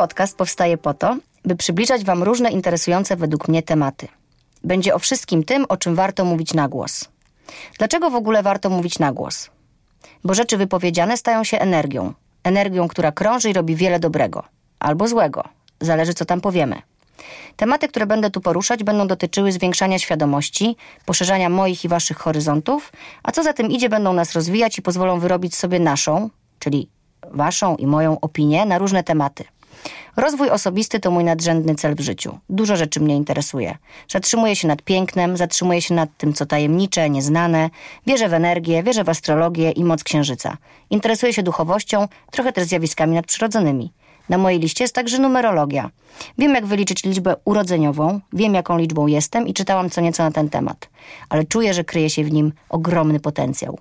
podcast powstaje po to, by przybliżać Wam różne interesujące według mnie tematy. Będzie o wszystkim tym, o czym warto mówić na głos. Dlaczego w ogóle warto mówić na głos? Bo rzeczy wypowiedziane stają się energią. Energią, która krąży i robi wiele dobrego. Albo złego. Zależy, co tam powiemy. Tematy, które będę tu poruszać, będą dotyczyły zwiększania świadomości, poszerzania moich i waszych horyzontów, a co za tym idzie, będą nas rozwijać i pozwolą wyrobić sobie naszą, czyli waszą i moją opinię na różne tematy. Rozwój osobisty to mój nadrzędny cel w życiu. Dużo rzeczy mnie interesuje. Zatrzymuję się nad pięknem, zatrzymuję się nad tym, co tajemnicze, nieznane. Wierzę w energię, wierzę w astrologię i moc księżyca. Interesuję się duchowością, trochę też zjawiskami nadprzyrodzonymi. Na mojej liście jest także numerologia. Wiem, jak wyliczyć liczbę urodzeniową, wiem, jaką liczbą jestem i czytałam co nieco na ten temat. Ale czuję, że kryje się w nim ogromny potencjał.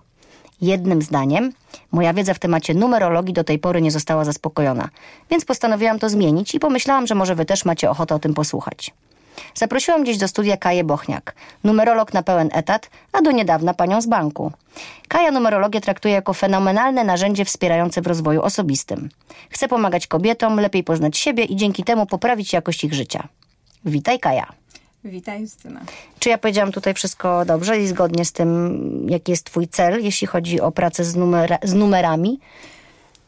Jednym zdaniem, moja wiedza w temacie numerologii do tej pory nie została zaspokojona, więc postanowiłam to zmienić i pomyślałam, że może wy też macie ochotę o tym posłuchać. Zaprosiłam gdzieś do studia Kaję Bochniak, numerolog na pełen etat, a do niedawna panią z banku. Kaja numerologię traktuje jako fenomenalne narzędzie wspierające w rozwoju osobistym. Chce pomagać kobietom, lepiej poznać siebie i dzięki temu poprawić jakość ich życia. Witaj Kaja. Witaj Justyna. Czy ja powiedziałam tutaj wszystko dobrze i zgodnie z tym, jaki jest twój cel, jeśli chodzi o pracę z, numera, z numerami?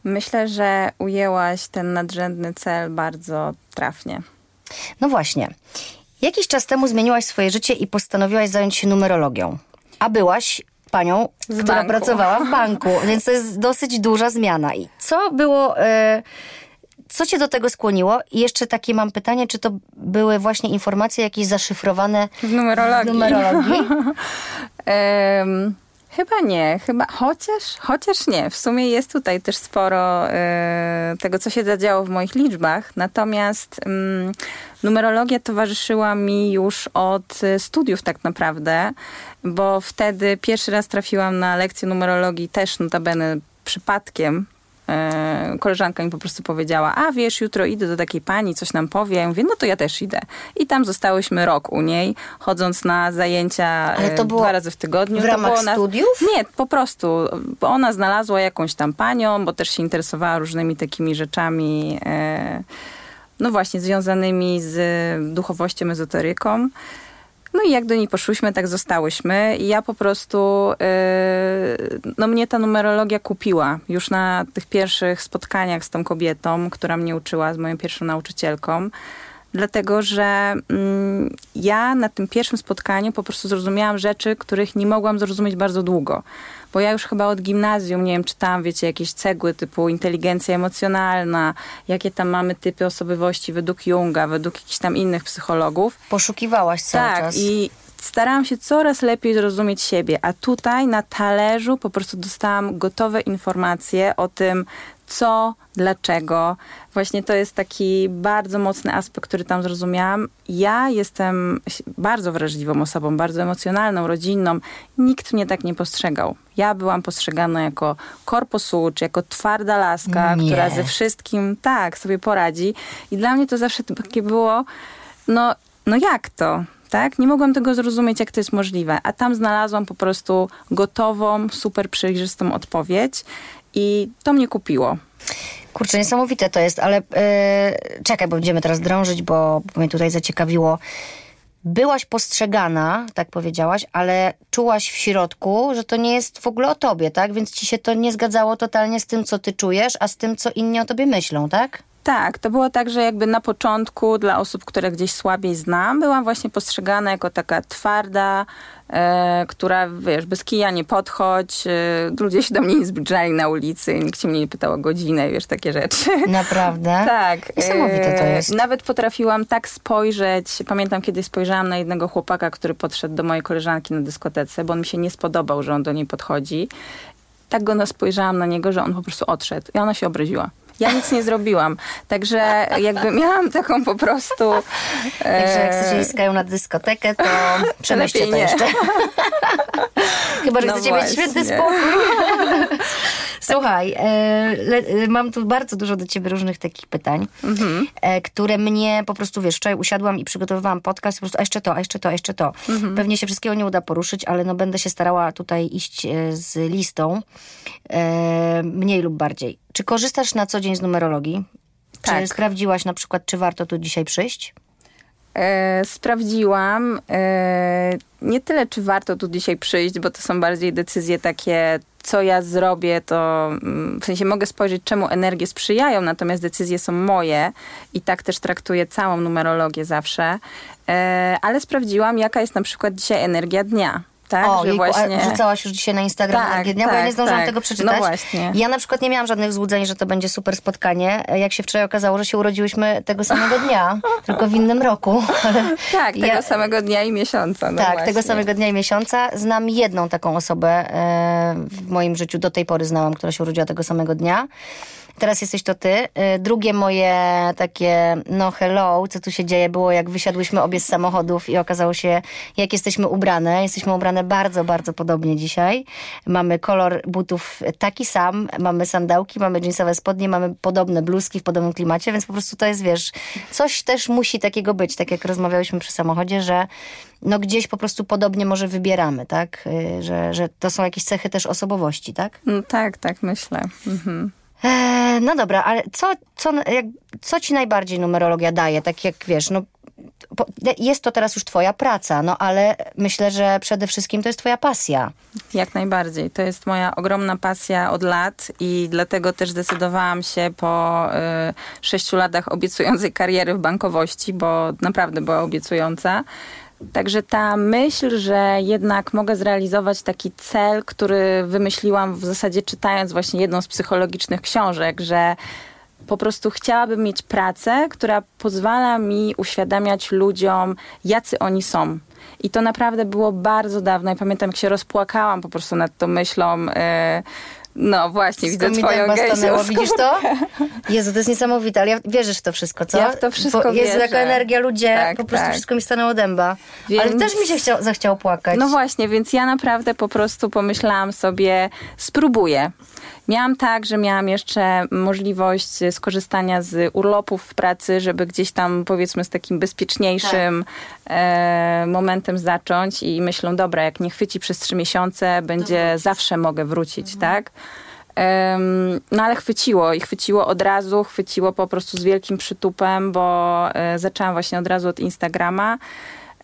Myślę, że ujęłaś ten nadrzędny cel bardzo trafnie. No właśnie. Jakiś czas temu zmieniłaś swoje życie i postanowiłaś zająć się numerologią. A byłaś panią, Z która banku. pracowała w banku, więc to jest dosyć duża zmiana. I co było... E, co cię do tego skłoniło? I jeszcze takie mam pytanie, czy to były właśnie informacje jakieś zaszyfrowane W numerologii. w numerologii? Em, chyba nie, chyba, chociaż, chociaż nie. W sumie jest tutaj też sporo e, tego, co się zadziało w moich liczbach. Natomiast mm, numerologia towarzyszyła mi już od e, studiów tak naprawdę, bo wtedy pierwszy raz trafiłam na lekcję numerologii też notabene przypadkiem. E, koleżanka mi po prostu powiedziała, a wiesz, jutro idę do takiej pani, coś nam powie. Ja mówię, no to ja też idę. I tam zostałyśmy rok u niej, chodząc na zajęcia to e, było dwa razy w tygodniu. w To ramach było na- studiów? Nie, po prostu. Ona znalazła jakąś tam panią, bo też się interesowała różnymi takimi rzeczami, e, no właśnie, związanymi z duchowością, ezoteryką. No i jak do niej poszłyśmy, tak zostałyśmy. I ja po prostu, yy, no mnie ta numerologia kupiła już na tych pierwszych spotkaniach z tą kobietą, która mnie uczyła, z moją pierwszą nauczycielką. Dlatego, że mm, ja na tym pierwszym spotkaniu po prostu zrozumiałam rzeczy, których nie mogłam zrozumieć bardzo długo. Bo ja już chyba od gimnazjum, nie wiem, czytałam, wiecie, jakieś cegły typu inteligencja emocjonalna, jakie tam mamy typy osobowości według Junga, według jakichś tam innych psychologów. Poszukiwałaś cały Tak, czas. i starałam się coraz lepiej zrozumieć siebie, a tutaj na talerzu po prostu dostałam gotowe informacje o tym, co, dlaczego. Właśnie to jest taki bardzo mocny aspekt, który tam zrozumiałam. Ja jestem bardzo wrażliwą osobą, bardzo emocjonalną, rodzinną. Nikt mnie tak nie postrzegał. Ja byłam postrzegana jako korposucz, jako twarda laska, Nie. która ze wszystkim tak sobie poradzi. I dla mnie to zawsze takie było, no, no jak to? Tak? Nie mogłam tego zrozumieć, jak to jest możliwe. A tam znalazłam po prostu gotową, super przejrzystą odpowiedź i to mnie kupiło. Kurczę, niesamowite to jest, ale e, czekaj, bo będziemy teraz drążyć, bo, bo mnie tutaj zaciekawiło. Byłaś postrzegana, tak powiedziałaś, ale czułaś w środku, że to nie jest w ogóle o tobie, tak? Więc ci się to nie zgadzało totalnie z tym, co ty czujesz, a z tym, co inni o tobie myślą, tak? Tak, to było tak, że jakby na początku dla osób, które gdzieś słabiej znam, byłam właśnie postrzegana jako taka twarda, e, która, wiesz, bez kija nie podchodź, e, ludzie się do mnie nie zbliżali na ulicy, nikt się mnie nie pytał o godzinę, wiesz, takie rzeczy. Naprawdę? Tak. Niesamowite to e, jest. Nawet potrafiłam tak spojrzeć. Pamiętam, kiedy spojrzałam na jednego chłopaka, który podszedł do mojej koleżanki na dyskotece, bo on mi się nie spodobał, że on do niej podchodzi. Tak go na- spojrzałam na niego, że on po prostu odszedł. I ona się obraziła. Ja nic nie zrobiłam. Także jakby miałam taką po prostu... Także jak e, chcecie iść z Kają na dyskotekę, to przemyślcie to jeszcze. Chyba, że No chcecie mieć właśnie. świetny spokój. Słuchaj, e, e, mam tu bardzo dużo do ciebie różnych takich pytań, Mhm. e, które mnie po prostu, wiesz, wczoraj usiadłam i przygotowywałam podcast, po prostu, a jeszcze to, a jeszcze to, a jeszcze to. Mhm. Pewnie się wszystkiego nie uda poruszyć, ale no będę się starała tutaj iść e, z listą, e, mniej lub bardziej. Czy korzystasz na co dzień z numerologii? Tak. Czy sprawdziłaś na przykład, czy warto tu dzisiaj przyjść? E, sprawdziłam. E, nie tyle, czy warto tu dzisiaj przyjść, bo to są bardziej decyzje takie, co ja zrobię, to mm, w sensie mogę spojrzeć, czemu energie sprzyjają, natomiast decyzje są moje i tak też traktuję całą numerologię zawsze. E, ale sprawdziłam, jaka jest na przykład dzisiaj energia dnia. Tak, o, że jejku, właśnie... a wrzucałaś już dzisiaj na Instagram Tak, dnia, bo ja tak, nie zdążyłam tak. tego przeczytać. No właśnie. Ja na przykład nie miałam żadnych złudzeń, że to będzie super spotkanie. Jak się wczoraj okazało, że się urodziłyśmy tego samego dnia, tylko w innym roku. Tak, tego Ja- samego dnia i miesiąca. No tak, właśnie. tego samego dnia i miesiąca. Znam jedną taką osobę e, w moim życiu, do tej pory znałam, która się urodziła tego samego dnia. Teraz jesteś to ty. E, Drugie moje takie, no hello, co tu się dzieje, było jak wysiadłyśmy obie z samochodów i okazało się, jak jesteśmy ubrane. Jesteśmy ubrane bardzo, bardzo podobnie dzisiaj. Mamy kolor butów taki sam, mamy sandałki, mamy jeansowe spodnie, mamy podobne bluzki w podobnym klimacie, więc po prostu to jest, wiesz, coś też musi takiego być, tak jak rozmawiałyśmy przy samochodzie, że no gdzieś po prostu podobnie może wybieramy, tak? Y, Że, że to są jakieś cechy też osobowości, tak? No, tak, tak myślę. Mhm. Eee, no dobra, ale co, co, jak, co ci najbardziej numerologia daje? Tak jak wiesz, no jest to teraz już twoja praca, no ale myślę, że przede wszystkim to jest twoja pasja. Jak najbardziej. To jest moja ogromna pasja od lat i dlatego też zdecydowałam się po y, sześciu latach obiecującej kariery w bankowości, bo naprawdę była obiecująca. Także ta myśl, że jednak mogę zrealizować taki cel, który wymyśliłam w zasadzie czytając właśnie jedną z psychologicznych książek, że po prostu chciałabym mieć pracę, która pozwala mi uświadamiać ludziom, jacy oni są. I to naprawdę było bardzo dawno. I pamiętam, jak się rozpłakałam po prostu nad tą myślą. e, no właśnie, widzę mi twoją tak gęsią widzisz to? Jezu, to jest niesamowite, ale ja wierzysz w to wszystko, co? Ja w to wszystko Bo Jest taka energia, ludzie, Tak, po prostu tak. wszystko mi stanęło dęba. Więc- Ale też mi się chciał, zachciało płakać. No właśnie, więc ja naprawdę po prostu pomyślałam sobie, spróbuję. Miałam tak, że miałam jeszcze możliwość skorzystania z urlopów w pracy, żeby gdzieś tam powiedzmy z takim bezpieczniejszym e, momentem zacząć i myślą, dobra, jak nie chwyci przez trzy miesiące, będzie zawsze mogę wrócić, tak? Em, no ale chwyciło i chwyciło od razu, chwyciło po prostu z wielkim przytupem, bo e, zaczęłam właśnie od razu od Instagrama.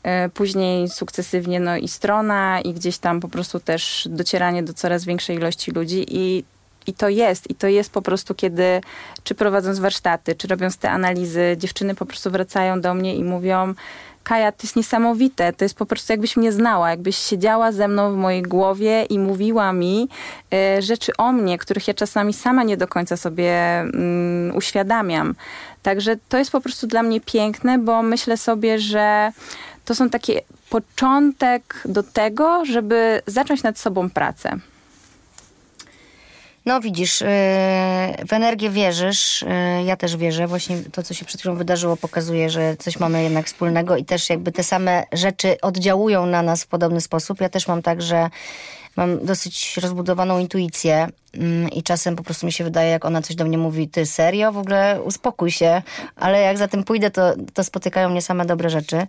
E, Później sukcesywnie no i strona i gdzieś tam po prostu też docieranie do coraz większej ilości ludzi i, i to jest. I to jest po prostu kiedy, czy prowadząc warsztaty, czy robiąc te analizy, dziewczyny po prostu wracają do mnie i mówią Kaja, to jest niesamowite, to jest po prostu jakbyś mnie znała, jakbyś siedziała ze mną w mojej głowie i mówiła mi e, rzeczy o mnie, których ja czasami sama nie do końca sobie mm, uświadamiam. Także to jest po prostu dla mnie piękne, bo myślę sobie, że to są takie początek do tego, żeby zacząć nad sobą pracę. No widzisz, yy, w energię wierzysz, yy, ja też wierzę. Właśnie to, co się przed chwilą wydarzyło, pokazuje, że coś mamy jednak wspólnego i też jakby te same rzeczy oddziałują na nas w podobny sposób. Ja też mam tak, że mam dosyć rozbudowaną intuicję mm, i czasem po prostu mi się wydaje, jak ona coś do mnie mówi, ty serio? W ogóle uspokój się. Ale jak za tym pójdę, to, to spotykają mnie same dobre rzeczy.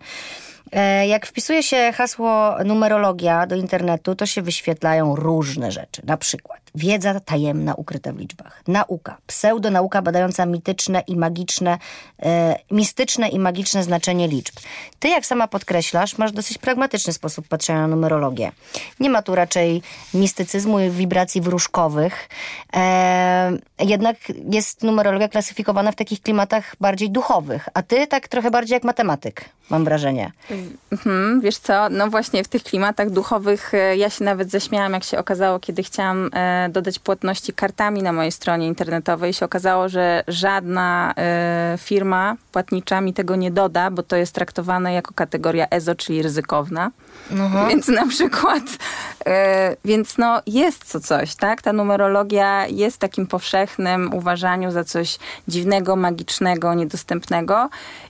E, Jak wpisuje się hasło numerologia do internetu, to się wyświetlają różne rzeczy. Na przykład wiedza tajemna ukryta w liczbach, nauka, pseudonauka badająca mityczne i magiczne, e, mistyczne i magiczne znaczenie liczb. Ty, jak sama podkreślasz, masz dosyć pragmatyczny sposób patrzenia na numerologię. Nie ma tu raczej mistycyzmu i wibracji wróżkowych. E, jednak jest numerologia klasyfikowana w takich klimatach bardziej duchowych, a ty tak trochę bardziej jak matematyk, mam wrażenie. Mhm, wiesz co, no właśnie w tych klimatach duchowych e, ja się nawet zaśmiałam, jak się okazało, kiedy chciałam e, dodać płatności kartami na mojej stronie internetowej. się okazało, że żadna e, firma płatnicza mi tego nie doda, bo to jest traktowane jako kategoria EZO, czyli ryzykowna. Więc na przykład, e, więc no jest to coś, tak? Ta numerologia jest takim powszechnym uważaniu za coś dziwnego, magicznego, niedostępnego.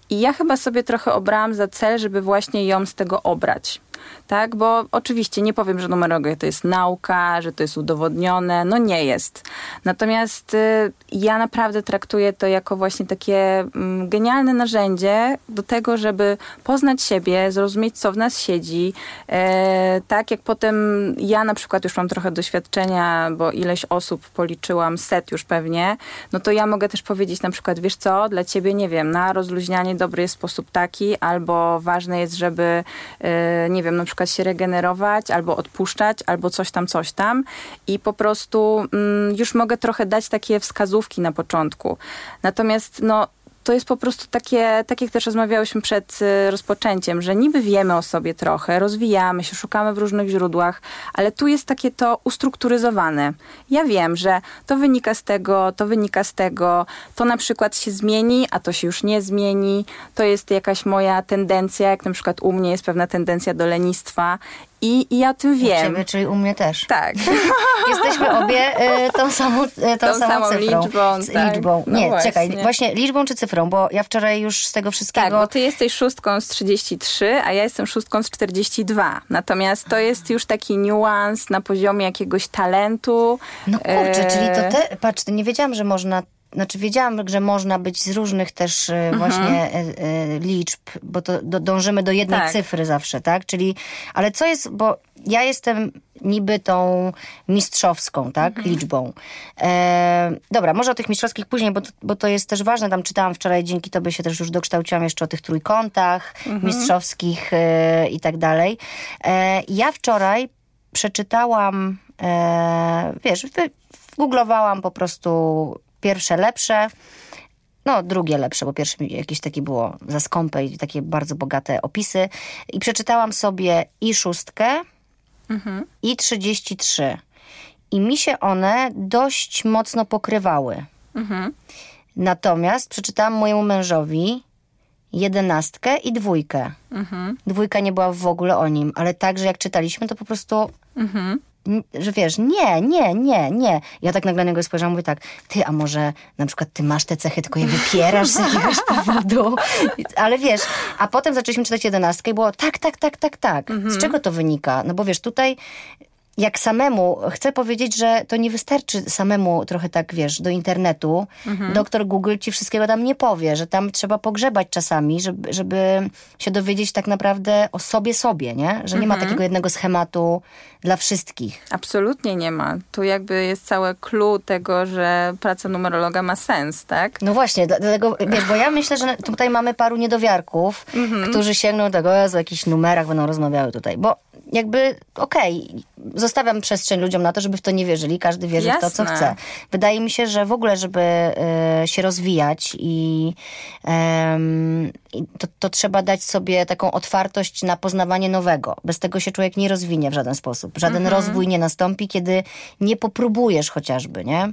I ja chyba sobie trochę obrałam za cel, żeby właśnie ją z tego obrać. Tak? Bo oczywiście nie powiem, że numerologia to jest nauka, że to jest udowodnione, no nie jest. Natomiast y, ja naprawdę traktuję to jako właśnie takie mm, genialne narzędzie do tego, żeby poznać siebie, zrozumieć, co w nas siedzi. E, tak jak potem ja na przykład już mam trochę doświadczenia, bo ileś osób policzyłam, set już pewnie, no to ja mogę też powiedzieć na przykład, wiesz co, dla ciebie, nie wiem, na rozluźnianie dobry jest sposób taki, albo ważne jest, żeby, e, nie wiem, na przykład się regenerować, albo odpuszczać, albo coś tam, coś tam. I po prostu mm, już mogę trochę dać takie wskazówki na początku. Natomiast, no, to jest po prostu takie, tak jak też rozmawiałyśmy przed y, rozpoczęciem, że niby wiemy o sobie trochę, rozwijamy się, szukamy w różnych źródłach, ale tu jest takie to ustrukturyzowane. Ja wiem, że to wynika z tego, to wynika z tego, to na przykład się zmieni, a to się już nie zmieni. To jest jakaś moja tendencja, jak na przykład u mnie jest pewna tendencja do lenistwa i, I ja o tym wiem. U ciebie, czyli u mnie też. Tak. Jesteśmy obie y, tą samą, y, tą, tą samą, samą cyfrą. liczbą. Tak. liczbą. No Nie, właśnie. czekaj, właśnie liczbą czy cyfrą, bo ja wczoraj już z tego wszystkiego... Tak, bo ty jesteś szóstką z 33, a ja jestem szóstką z 42. Natomiast to jest już taki niuans na poziomie jakiegoś talentu. No kurczę, E, czyli to te... Patrz, nie wiedziałam, że można... Znaczy wiedziałam, że można być z różnych też Mhm. y, właśnie y, y, liczb, bo to do, dążymy do jednej Tak. cyfry zawsze, tak? Czyli, ale co jest, bo ja jestem niby tą mistrzowską, tak? Mhm. Liczbą. E, dobra, może o tych mistrzowskich później, bo to, bo to jest też ważne. Tam czytałam wczoraj, dzięki tobie się też już dokształciłam jeszcze o tych trójkątach Mhm. mistrzowskich e, i tak dalej. E, ja wczoraj przeczytałam, e, wiesz, wy, googlowałam po prostu pierwsze lepsze, no drugie lepsze, bo pierwsze jakieś takie było za skąpe i takie bardzo bogate opisy. I przeczytałam sobie i szóstkę, i 33. I mi się one dość mocno pokrywały. Natomiast przeczytałam mojemu mężowi jedenastkę i dwójkę. Dwójka nie była w ogóle o nim, ale tak, że jak czytaliśmy, to po prostu. n- Że wiesz, nie, nie, nie, nie. Ja tak nagle na niego spojrzałam, mówię tak, ty, a może na przykład ty masz te cechy, tylko je wypierasz z jakiegoś powodu. Ale wiesz, a potem zaczęliśmy czytać jedenastkę i było tak, tak, tak, tak, tak. Z czego to wynika? No bo wiesz, tutaj jak samemu, chcę powiedzieć, że to nie wystarczy samemu trochę tak, wiesz, do internetu. Doktor Google ci wszystkiego tam nie powie, że tam trzeba pogrzebać czasami, żeby, żeby się dowiedzieć tak naprawdę o sobie sobie, nie? Że nie ma takiego jednego schematu dla wszystkich. Absolutnie nie ma. Tu jakby jest całe clue tego, że praca numerologa ma sens, tak? No właśnie, dla- dlatego, wiesz, bo ja myślę, że tutaj mamy paru niedowiarków, którzy sięgną do tego, o jakichś numerach będą rozmawiały tutaj, bo jakby, okej, zostawiam przestrzeń ludziom na to, żeby w to nie wierzyli, każdy wierzy w to, co Jasne. chce. Wydaje mi się, że w ogóle, żeby e, się rozwijać i, to, to trzeba dać sobie taką otwartość na poznawanie nowego. Bez tego się człowiek nie rozwinie w żaden sposób. Żaden rozwój nie nastąpi, kiedy nie popróbujesz chociażby, nie?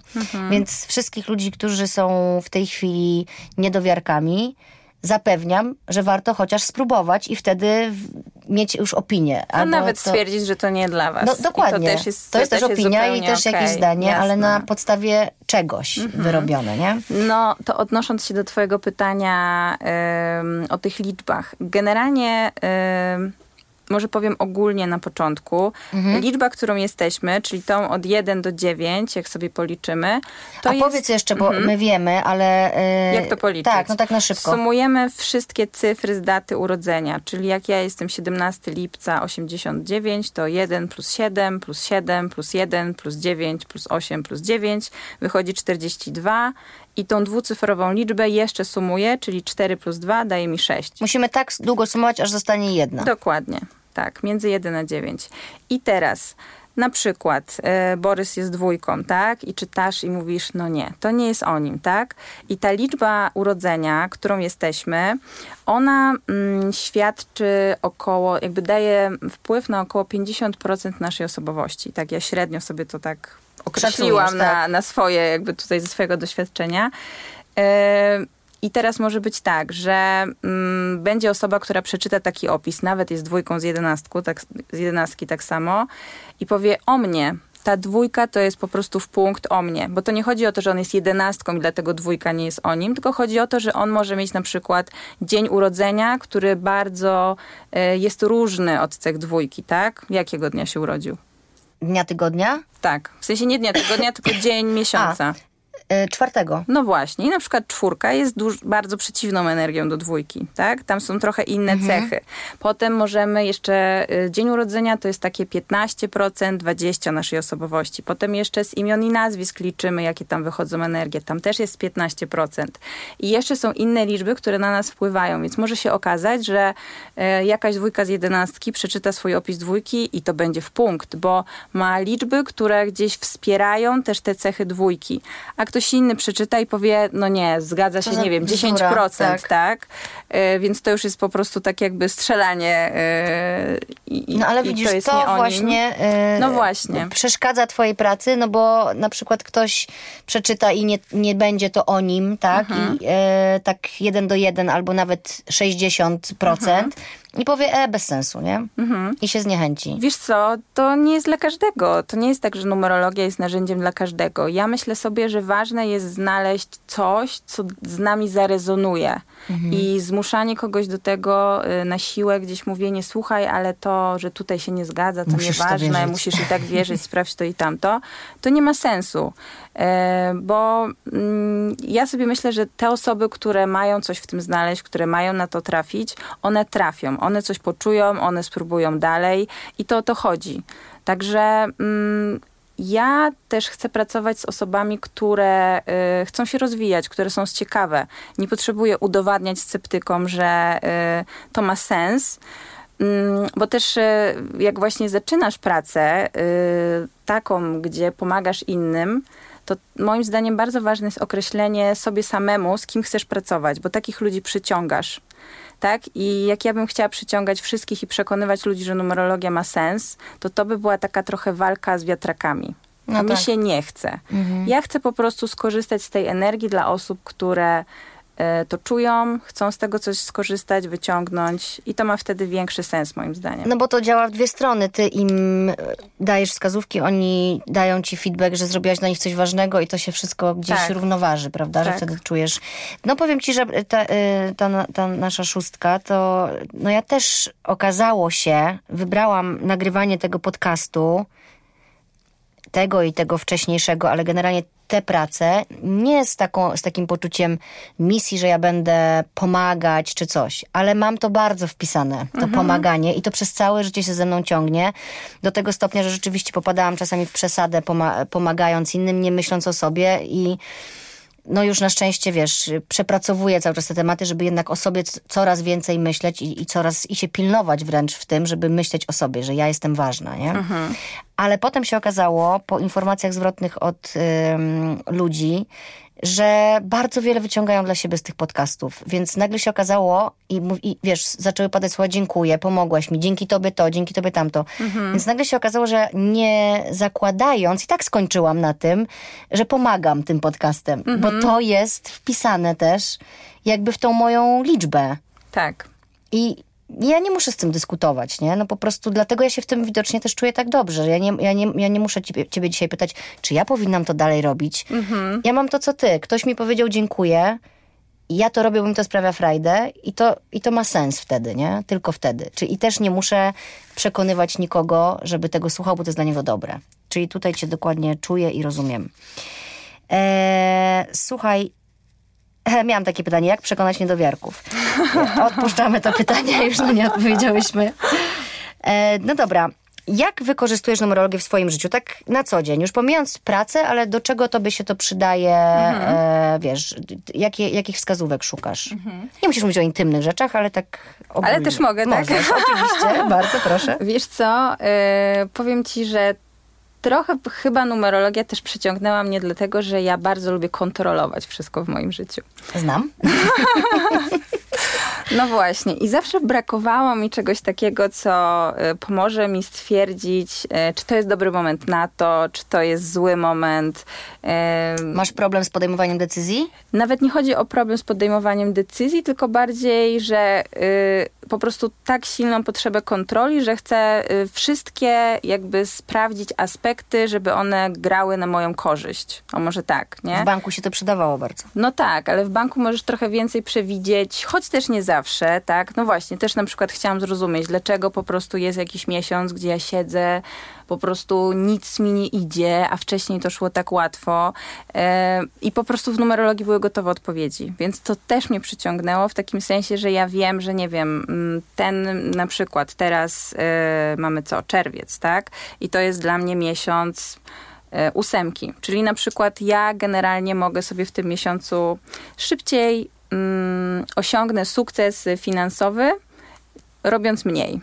Więc wszystkich ludzi, którzy są w tej chwili niedowiarkami, zapewniam, że warto chociaż spróbować i wtedy mieć już opinię. A nawet to- stwierdzić, że to nie dla was. no I dokładnie. to też jest, to jest też opinia i też jakieś okej, zdanie, ale na jasne. Mhm. podstawie czegoś wyrobione, nie? No, to odnosząc się do Twojego pytania em, o tych liczbach. Generalnie, em, może powiem ogólnie na początku, Mhm. liczba, którą jesteśmy, czyli tą od 1 do 9, jak sobie policzymy, to A jest... powiedz jeszcze, bo my wiemy, ale... e, Jak to policzyć? Tak, no tak na szybko. Sumujemy wszystkie cyfry z daty urodzenia, czyli jak ja jestem 17 lipca 89, to 1 plus 7 plus 7 plus 1 plus 9 plus 8 plus 9 wychodzi 42 i tą dwucyfrową liczbę jeszcze sumuję, czyli 4 plus 2 daje mi 6. Musimy tak długo sumować, aż zostanie jedna. Dokładnie, tak, między 1 a 9. I teraz na przykład e, Borys jest dwójką, tak? I czytasz i mówisz, no nie, to nie jest o nim, tak? I ta liczba urodzenia, którą jesteśmy, ona mm, świadczy około, jakby daje wpływ na około 50% naszej osobowości. Tak, ja średnio sobie to tak określiłam tak. na, na swoje, jakby tutaj ze swojego doświadczenia. E, I teraz może być tak, że mm, będzie osoba, która przeczyta taki opis, nawet jest dwójką z jedenastku, tak, z jedenastki tak samo, i powie o mnie, ta dwójka to jest po prostu w punkt o mnie, bo to nie chodzi o to, że on jest jedenastką i dlatego dwójka nie jest o nim, tylko chodzi o to, że on może mieć na przykład dzień urodzenia, który bardzo y, jest różny od cech dwójki, tak? Jakiego dnia się urodził? Dnia tygodnia? Tak, w sensie nie dnia tygodnia, tylko dzień miesiąca. Y, czwartego. No właśnie. I na przykład czwórka jest duż, bardzo przeciwną energią do dwójki, tak? Tam są trochę inne Mhm. cechy. Potem możemy jeszcze, y, dzień urodzenia to jest takie 15%, 20% naszej osobowości. Potem jeszcze z imion i nazwisk liczymy, jakie tam wychodzą energie. Tam też jest 15%. I jeszcze są inne liczby, które na nas wpływają, więc może się okazać, że y, jakaś dwójka z jedenastki przeczyta swój opis dwójki i to będzie w punkt, bo ma liczby, które gdzieś wspierają też te cechy dwójki. A ktoś inny przeczyta i powie, no nie, zgadza się, nie wiem, bzdura, 10%, tak. tak? E, więc to już jest po prostu tak jakby strzelanie e, i, No ale i widzisz, to jest to, właśnie y, No właśnie. przeszkadza twojej pracy, no bo na przykład ktoś przeczyta i nie, nie będzie to o nim, tak? Mhm. I y, tak jeden do jeden albo nawet 60% Mhm. I powie, e, bez sensu, nie? I się zniechęci. Wiesz co, to nie jest dla każdego. To nie jest tak, że numerologia jest narzędziem dla każdego. Ja myślę sobie, że ważne jest znaleźć coś, co z nami zarezonuje. I zmuszanie kogoś do tego y, na siłę, gdzieś mówienie, słuchaj, ale to, że tutaj się nie zgadza, to Musisz to nieważne, wierzyć. musisz i tak wierzyć, sprawdź to i tamto, to nie ma sensu. E, bo mm, ja sobie myślę, że te osoby, które mają coś w tym znaleźć, które mają na to trafić, one trafią, one coś poczują, one spróbują dalej i to o to chodzi. Także mm, ja też chcę pracować z osobami, które y, chcą się rozwijać, które są ciekawe. Nie potrzebuję udowadniać sceptykom, że y, to ma sens. Mm, Bo też y, jak właśnie zaczynasz pracę y, taką, gdzie pomagasz innym, to moim zdaniem bardzo ważne jest określenie sobie samemu, z kim chcesz pracować, bo takich ludzi przyciągasz. Tak? I jak ja bym chciała przyciągać wszystkich i przekonywać ludzi, że numerologia ma sens, to to by była taka trochę walka z wiatrakami. No A mi tak. się nie chce. Ja chcę po prostu skorzystać z tej energii dla osób, które to czują, chcą z tego coś skorzystać, wyciągnąć i to ma wtedy większy sens moim zdaniem. No bo to działa w dwie strony. Ty im e, dajesz wskazówki, oni dają ci feedback, że zrobiłaś dla nich coś ważnego i to się wszystko gdzieś Tak. równoważy, prawda? Że Tak. wtedy czujesz. No powiem ci, że ta, y, ta, ta nasza szóstka, to no ja też okazało się, wybrałam nagrywanie tego podcastu, tego i tego wcześniejszego, ale generalnie te prace nie z, taką, z takim poczuciem misji, że ja będę pomagać czy coś, ale mam to bardzo wpisane, to pomaganie i to przez całe życie się ze mną ciągnie do tego stopnia, że rzeczywiście popadałam czasami w przesadę poma- pomagając innym, nie myśląc o sobie i no już na szczęście, wiesz, przepracowuję cały czas te tematy, żeby jednak o sobie coraz więcej myśleć i, i coraz, i się pilnować wręcz w tym, żeby myśleć o sobie, że ja jestem ważna, nie? Ale potem się okazało, po informacjach zwrotnych od ym, ludzi, że bardzo wiele wyciągają dla siebie z tych podcastów. Więc nagle się okazało i, i wiesz, zaczęły padać słowa dziękuję, pomogłaś mi, dzięki tobie to, dzięki tobie tamto. Więc nagle się okazało, że nie zakładając, i tak skończyłam na tym, że pomagam tym podcastem, bo to jest wpisane też jakby w tą moją liczbę. Tak. I ja nie muszę z tym dyskutować, nie? No po prostu dlatego ja się w tym widocznie też czuję tak dobrze, że ja nie, ja nie, ja nie muszę ciebie, ciebie dzisiaj pytać, czy ja powinnam to dalej robić. Ja mam to, co ty. Ktoś mi powiedział dziękuję ja to robię, bo mi to sprawia frajdę i to, i to ma sens wtedy, nie? Tylko wtedy. Czyli i też nie muszę przekonywać nikogo, żeby tego słuchał, bo to jest dla niego dobre. Czyli tutaj cię dokładnie czuję i rozumiem. Eee, słuchaj, Miałam takie pytanie, jak przekonać niedowiarków? Odpuszczamy to pytanie, już na nie odpowiedziałyśmy. E, no dobra, jak wykorzystujesz numerologię w swoim życiu, tak na co dzień? Już pomijając pracę, ale do czego tobie się to przydaje, e, wiesz, jakie, jakich wskazówek szukasz? Nie musisz mówić o intymnych rzeczach, ale tak ogólnie. Ale też mogę, tak? Możesz, oczywiście, bardzo proszę. Wiesz co, e, powiem ci, że trochę chyba numerologia też przyciągnęła mnie dlatego, że ja bardzo lubię kontrolować wszystko w moim życiu. Znam. No właśnie. I zawsze brakowało mi czegoś takiego, co y, pomoże mi stwierdzić, y, czy to jest dobry moment na to, czy to jest zły moment. Masz problem z podejmowaniem decyzji? Nawet nie chodzi o problem z podejmowaniem decyzji, tylko bardziej, że y, po prostu tak silną potrzebę kontroli, że chcę wszystkie jakby sprawdzić aspekty, żeby one grały na moją korzyść. O może tak, nie? W banku się to przydawało bardzo. No tak, ale w banku możesz trochę więcej przewidzieć, choć też nie zawsze, tak? No właśnie, też na przykład chciałam zrozumieć, dlaczego po prostu jest jakiś miesiąc, gdzie ja siedzę, po prostu nic mi nie idzie, a wcześniej to szło tak łatwo. E, I po prostu w numerologii były gotowe odpowiedzi. Więc to też mnie przyciągnęło w takim sensie, że ja wiem, że nie wiem, mm, ten na przykład teraz e, mamy co? Czerwiec, tak? I to jest dla mnie miesiąc e, ósemki. Czyli na przykład ja generalnie mogę sobie w tym miesiącu szybciej mm, osiągnę sukces finansowy, robiąc mniej.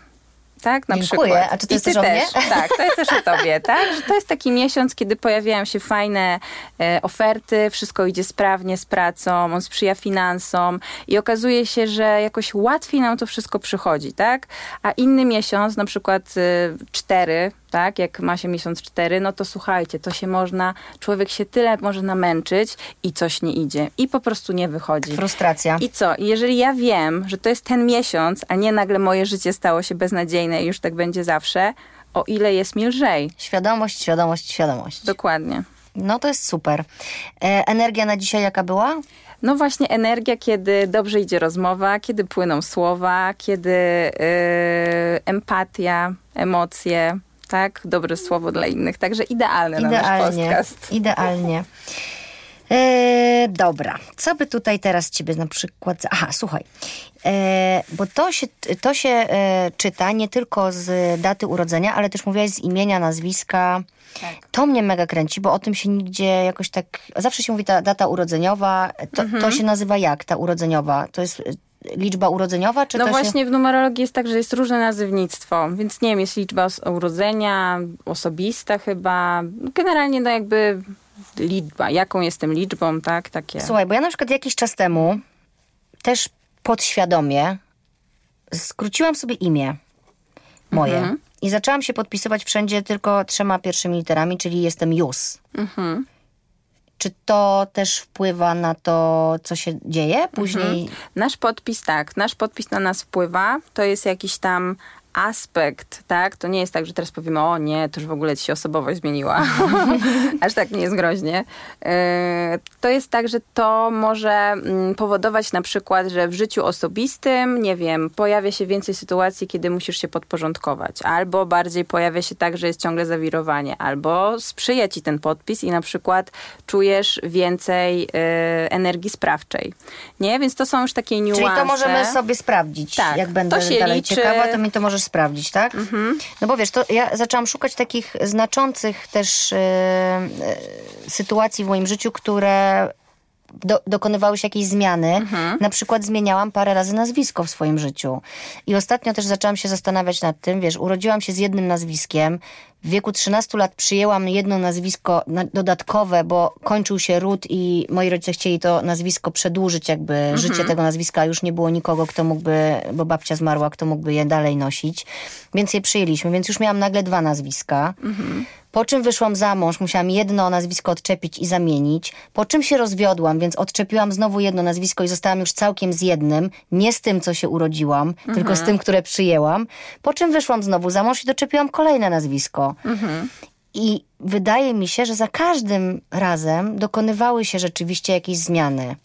Tak, na Dziękuję. przykład. A czy to I jest ty też mnie? Tak, to jest też o tobie, tak? Że to jest taki miesiąc, kiedy pojawiają się fajne e, oferty, wszystko idzie sprawnie z pracą, on sprzyja finansom i okazuje się, że jakoś łatwiej nam to wszystko przychodzi, tak? A inny miesiąc, na przykład e, cztery, tak, jak ma się miesiąc cztery, no to słuchajcie, to się można, człowiek się tyle może namęczyć i coś nie idzie i po prostu nie wychodzi. Frustracja. I co? Jeżeli ja wiem, że to jest ten miesiąc, a nie nagle moje życie stało się beznadziejne i już tak będzie zawsze, o ile jest mi lżej. Świadomość, świadomość, świadomość. Dokładnie. No to jest super. E, energia na dzisiaj jaka była? No właśnie energia, kiedy dobrze idzie rozmowa, kiedy płyną słowa, kiedy yy, empatia, emocje, tak? Dobre słowo dla innych. Także idealne na nasz podcast. Idealnie. E, dobra, co by tutaj teraz ciebie na przykład... Aha, słuchaj, e, bo to się, to się e, czyta nie tylko z daty urodzenia, ale też mówiłaś z imienia, nazwiska. Tak. To mnie mega kręci, bo o tym się nigdzie jakoś tak... Zawsze się mówi ta data urodzeniowa. To, Mhm. to się nazywa jak, ta urodzeniowa? To jest liczba urodzeniowa, czy No właśnie się... w numerologii jest tak, że jest różne nazywnictwo, więc nie wiem, jest liczba urodzenia, osobista chyba, generalnie no jakby liczba, jaką jestem liczbą, tak, takie. Słuchaj, bo ja na przykład jakiś czas temu też podświadomie skróciłam sobie imię moje Mhm. i zaczęłam się podpisywać wszędzie tylko trzema pierwszymi literami, czyli jestem Jus. Mhm. Czy to też wpływa na to, co się dzieje później? Mhm. Nasz podpis, tak, nasz podpis na nas wpływa, to jest jakiś tam aspekt, tak? To nie jest tak, że teraz powiemy, o nie, to już w ogóle ci się osobowość zmieniła. Aż tak nie jest groźnie. Yy, To jest tak, że to może mm, powodować na przykład, że w życiu osobistym, nie wiem, pojawia się więcej sytuacji, kiedy musisz się podporządkować, albo bardziej pojawia się tak, że jest ciągle zawirowanie, albo sprzyja ci ten podpis i na przykład czujesz więcej yy, energii sprawczej. Nie? Więc to są już takie niuanse. Czyli to możemy sobie sprawdzić. Tak, Jak będę to się dalej liczy. ciekawa, to mi to możesz sprawdzić, tak? Mhm. No bo wiesz, to ja zaczęłam szukać takich znaczących też e, sytuacji w moim życiu, które do, dokonywały się jakieś zmiany. Mhm. Na przykład zmieniałam parę razy nazwisko w swoim życiu. I ostatnio też zaczęłam się zastanawiać nad tym, wiesz, urodziłam się z jednym nazwiskiem. W wieku 13 lat przyjęłam jedno nazwisko na- dodatkowe, bo kończył się ród i moi rodzice chcieli to nazwisko przedłużyć, jakby Mhm. życie tego nazwiska, a już nie było nikogo, kto mógłby, bo babcia zmarła, kto mógłby je dalej nosić. Więc je przyjęliśmy, więc już miałam nagle dwa nazwiska. Po czym wyszłam za mąż, musiałam jedno nazwisko odczepić i zamienić. Po czym się rozwiodłam, więc odczepiłam znowu jedno nazwisko i zostałam już całkiem z jednym. Nie z tym, co się urodziłam, tylko z tym, które przyjęłam. Po czym wyszłam znowu za mąż i doczepiłam kolejne nazwisko. I wydaje mi się, że za każdym razem dokonywały się rzeczywiście jakieś zmiany.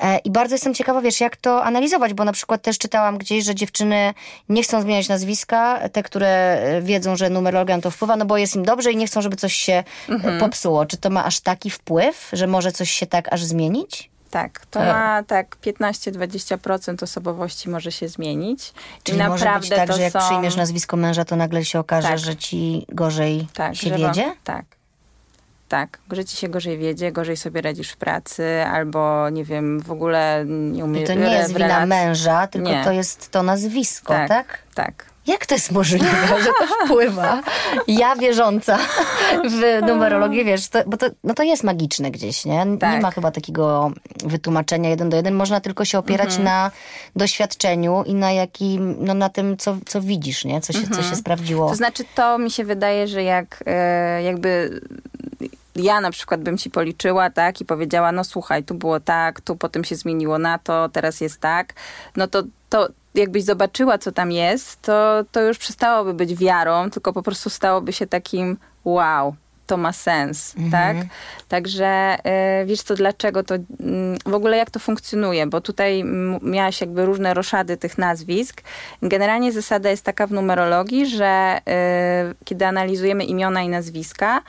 E, I bardzo jestem ciekawa, wiesz, jak to analizować, bo na przykład też czytałam gdzieś, że dziewczyny nie chcą zmieniać nazwiska, te, które e, wiedzą, że numerologia na to wpływa, no bo jest im dobrze i nie chcą, żeby coś się e, popsuło. Czy to ma aż taki wpływ, że może coś się tak aż zmienić? Tak, to ma tak 15-20% osobowości może się zmienić. Czyli I może naprawdę być tak, to że jak są... przyjmiesz nazwisko męża, to nagle się okaże, Tak. że ci gorzej tak, się wiedzie? Tak. Tak, że ci się gorzej wiedzie, gorzej sobie radzisz w pracy, albo nie wiem, w ogóle nie I umiesz to nie jest wina męża, tylko Nie. to jest to nazwisko, tak? Tak, tak. Jak to jest możliwe, że to wpływa? Ja wierząca w numerologię, wiesz, to, bo to, no to jest magiczne gdzieś, nie? Tak. Nie ma chyba takiego wytłumaczenia jeden do jeden. Można tylko się opierać Mhm. na doświadczeniu i na jakim, no na tym, co, co widzisz, nie? Co się, co się sprawdziło. Mhm. To znaczy, to mi się wydaje, że jak e, jakby ja na przykład bym ci policzyła, tak, i powiedziała, no słuchaj, tu było tak, tu potem się zmieniło na to, teraz jest tak, no to, to jakbyś zobaczyła, co tam jest, to, to już przestałoby być wiarą, tylko po prostu stałoby się takim wow, to ma sens, tak? Także e, wiesz co, dlaczego to, mm, w ogóle jak to funkcjonuje, bo tutaj miałaś jakby różne roszady tych nazwisk. Generalnie zasada jest taka w numerologii, że e, kiedy analizujemy imiona i nazwiska,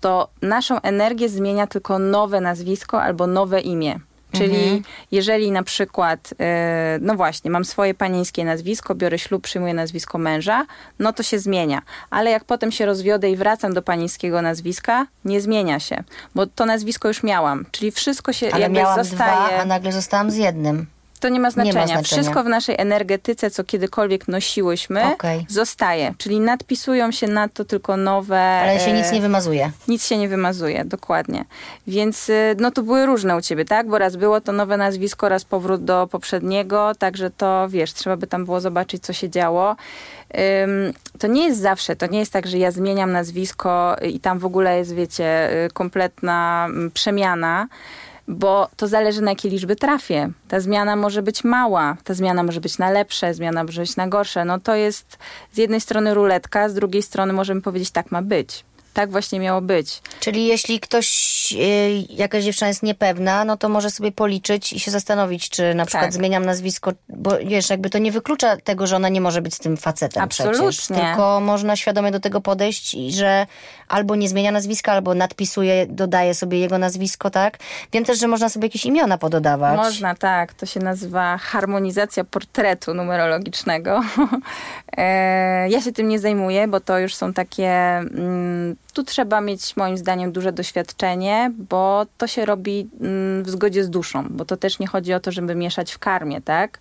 to naszą energię zmienia tylko nowe nazwisko albo nowe imię. Czyli jeżeli na przykład, e, no właśnie, mam swoje panieńskie nazwisko, biorę ślub, przyjmuję nazwisko męża, no to się zmienia. Ale jak potem się rozwiodę i wracam do panieńskiego nazwiska, nie zmienia się, bo to nazwisko już miałam. Czyli wszystko się Ale jakby miałam zostaje. dwa, a nagle zostałam z jednym. To nie ma znaczenia. znaczenia. Wszystko w naszej energetyce, co kiedykolwiek nosiłyśmy, Okej. zostaje. Czyli nadpisują się na to tylko nowe. Ale się nic e, nie wymazuje. nic się nie wymazuje, dokładnie. Więc y, no to były różne u ciebie, tak? Bo raz było to nowe nazwisko, raz powrót do poprzedniego, także to wiesz, trzeba by tam było zobaczyć, co się działo. Ym, to nie jest zawsze, to nie jest tak, że ja zmieniam nazwisko i tam w ogóle jest, wiecie, y, kompletna mm, przemiana. Bo to zależy na jakie liczby trafię. Ta zmiana może być mała, ta zmiana może być na lepsze, zmiana może być na gorsze. No to jest z jednej strony ruletka, z drugiej strony możemy powiedzieć, tak ma być. Tak właśnie miało być. Czyli jeśli ktoś, y, jakaś dziewczyna jest niepewna, no to może sobie policzyć i się zastanowić, czy na przykład Tak. zmieniam nazwisko, bo wiesz, jakby to nie wyklucza tego, że ona nie może być z tym facetem przecież. Absolutnie. Tylko można świadomie do tego podejść i że albo nie zmienia nazwiska, albo nadpisuje, dodaje sobie jego nazwisko, tak? Wiem też, że można sobie jakieś imiona pododawać. Można, tak. To się nazywa harmonizacja portretu numerologicznego. E, ja się tym nie zajmuję, bo to już są takie. Mm, tu trzeba mieć moim zdaniem duże doświadczenie, bo to się robi mm, w zgodzie z duszą, bo to też nie chodzi o to, żeby mieszać w karmie, tak?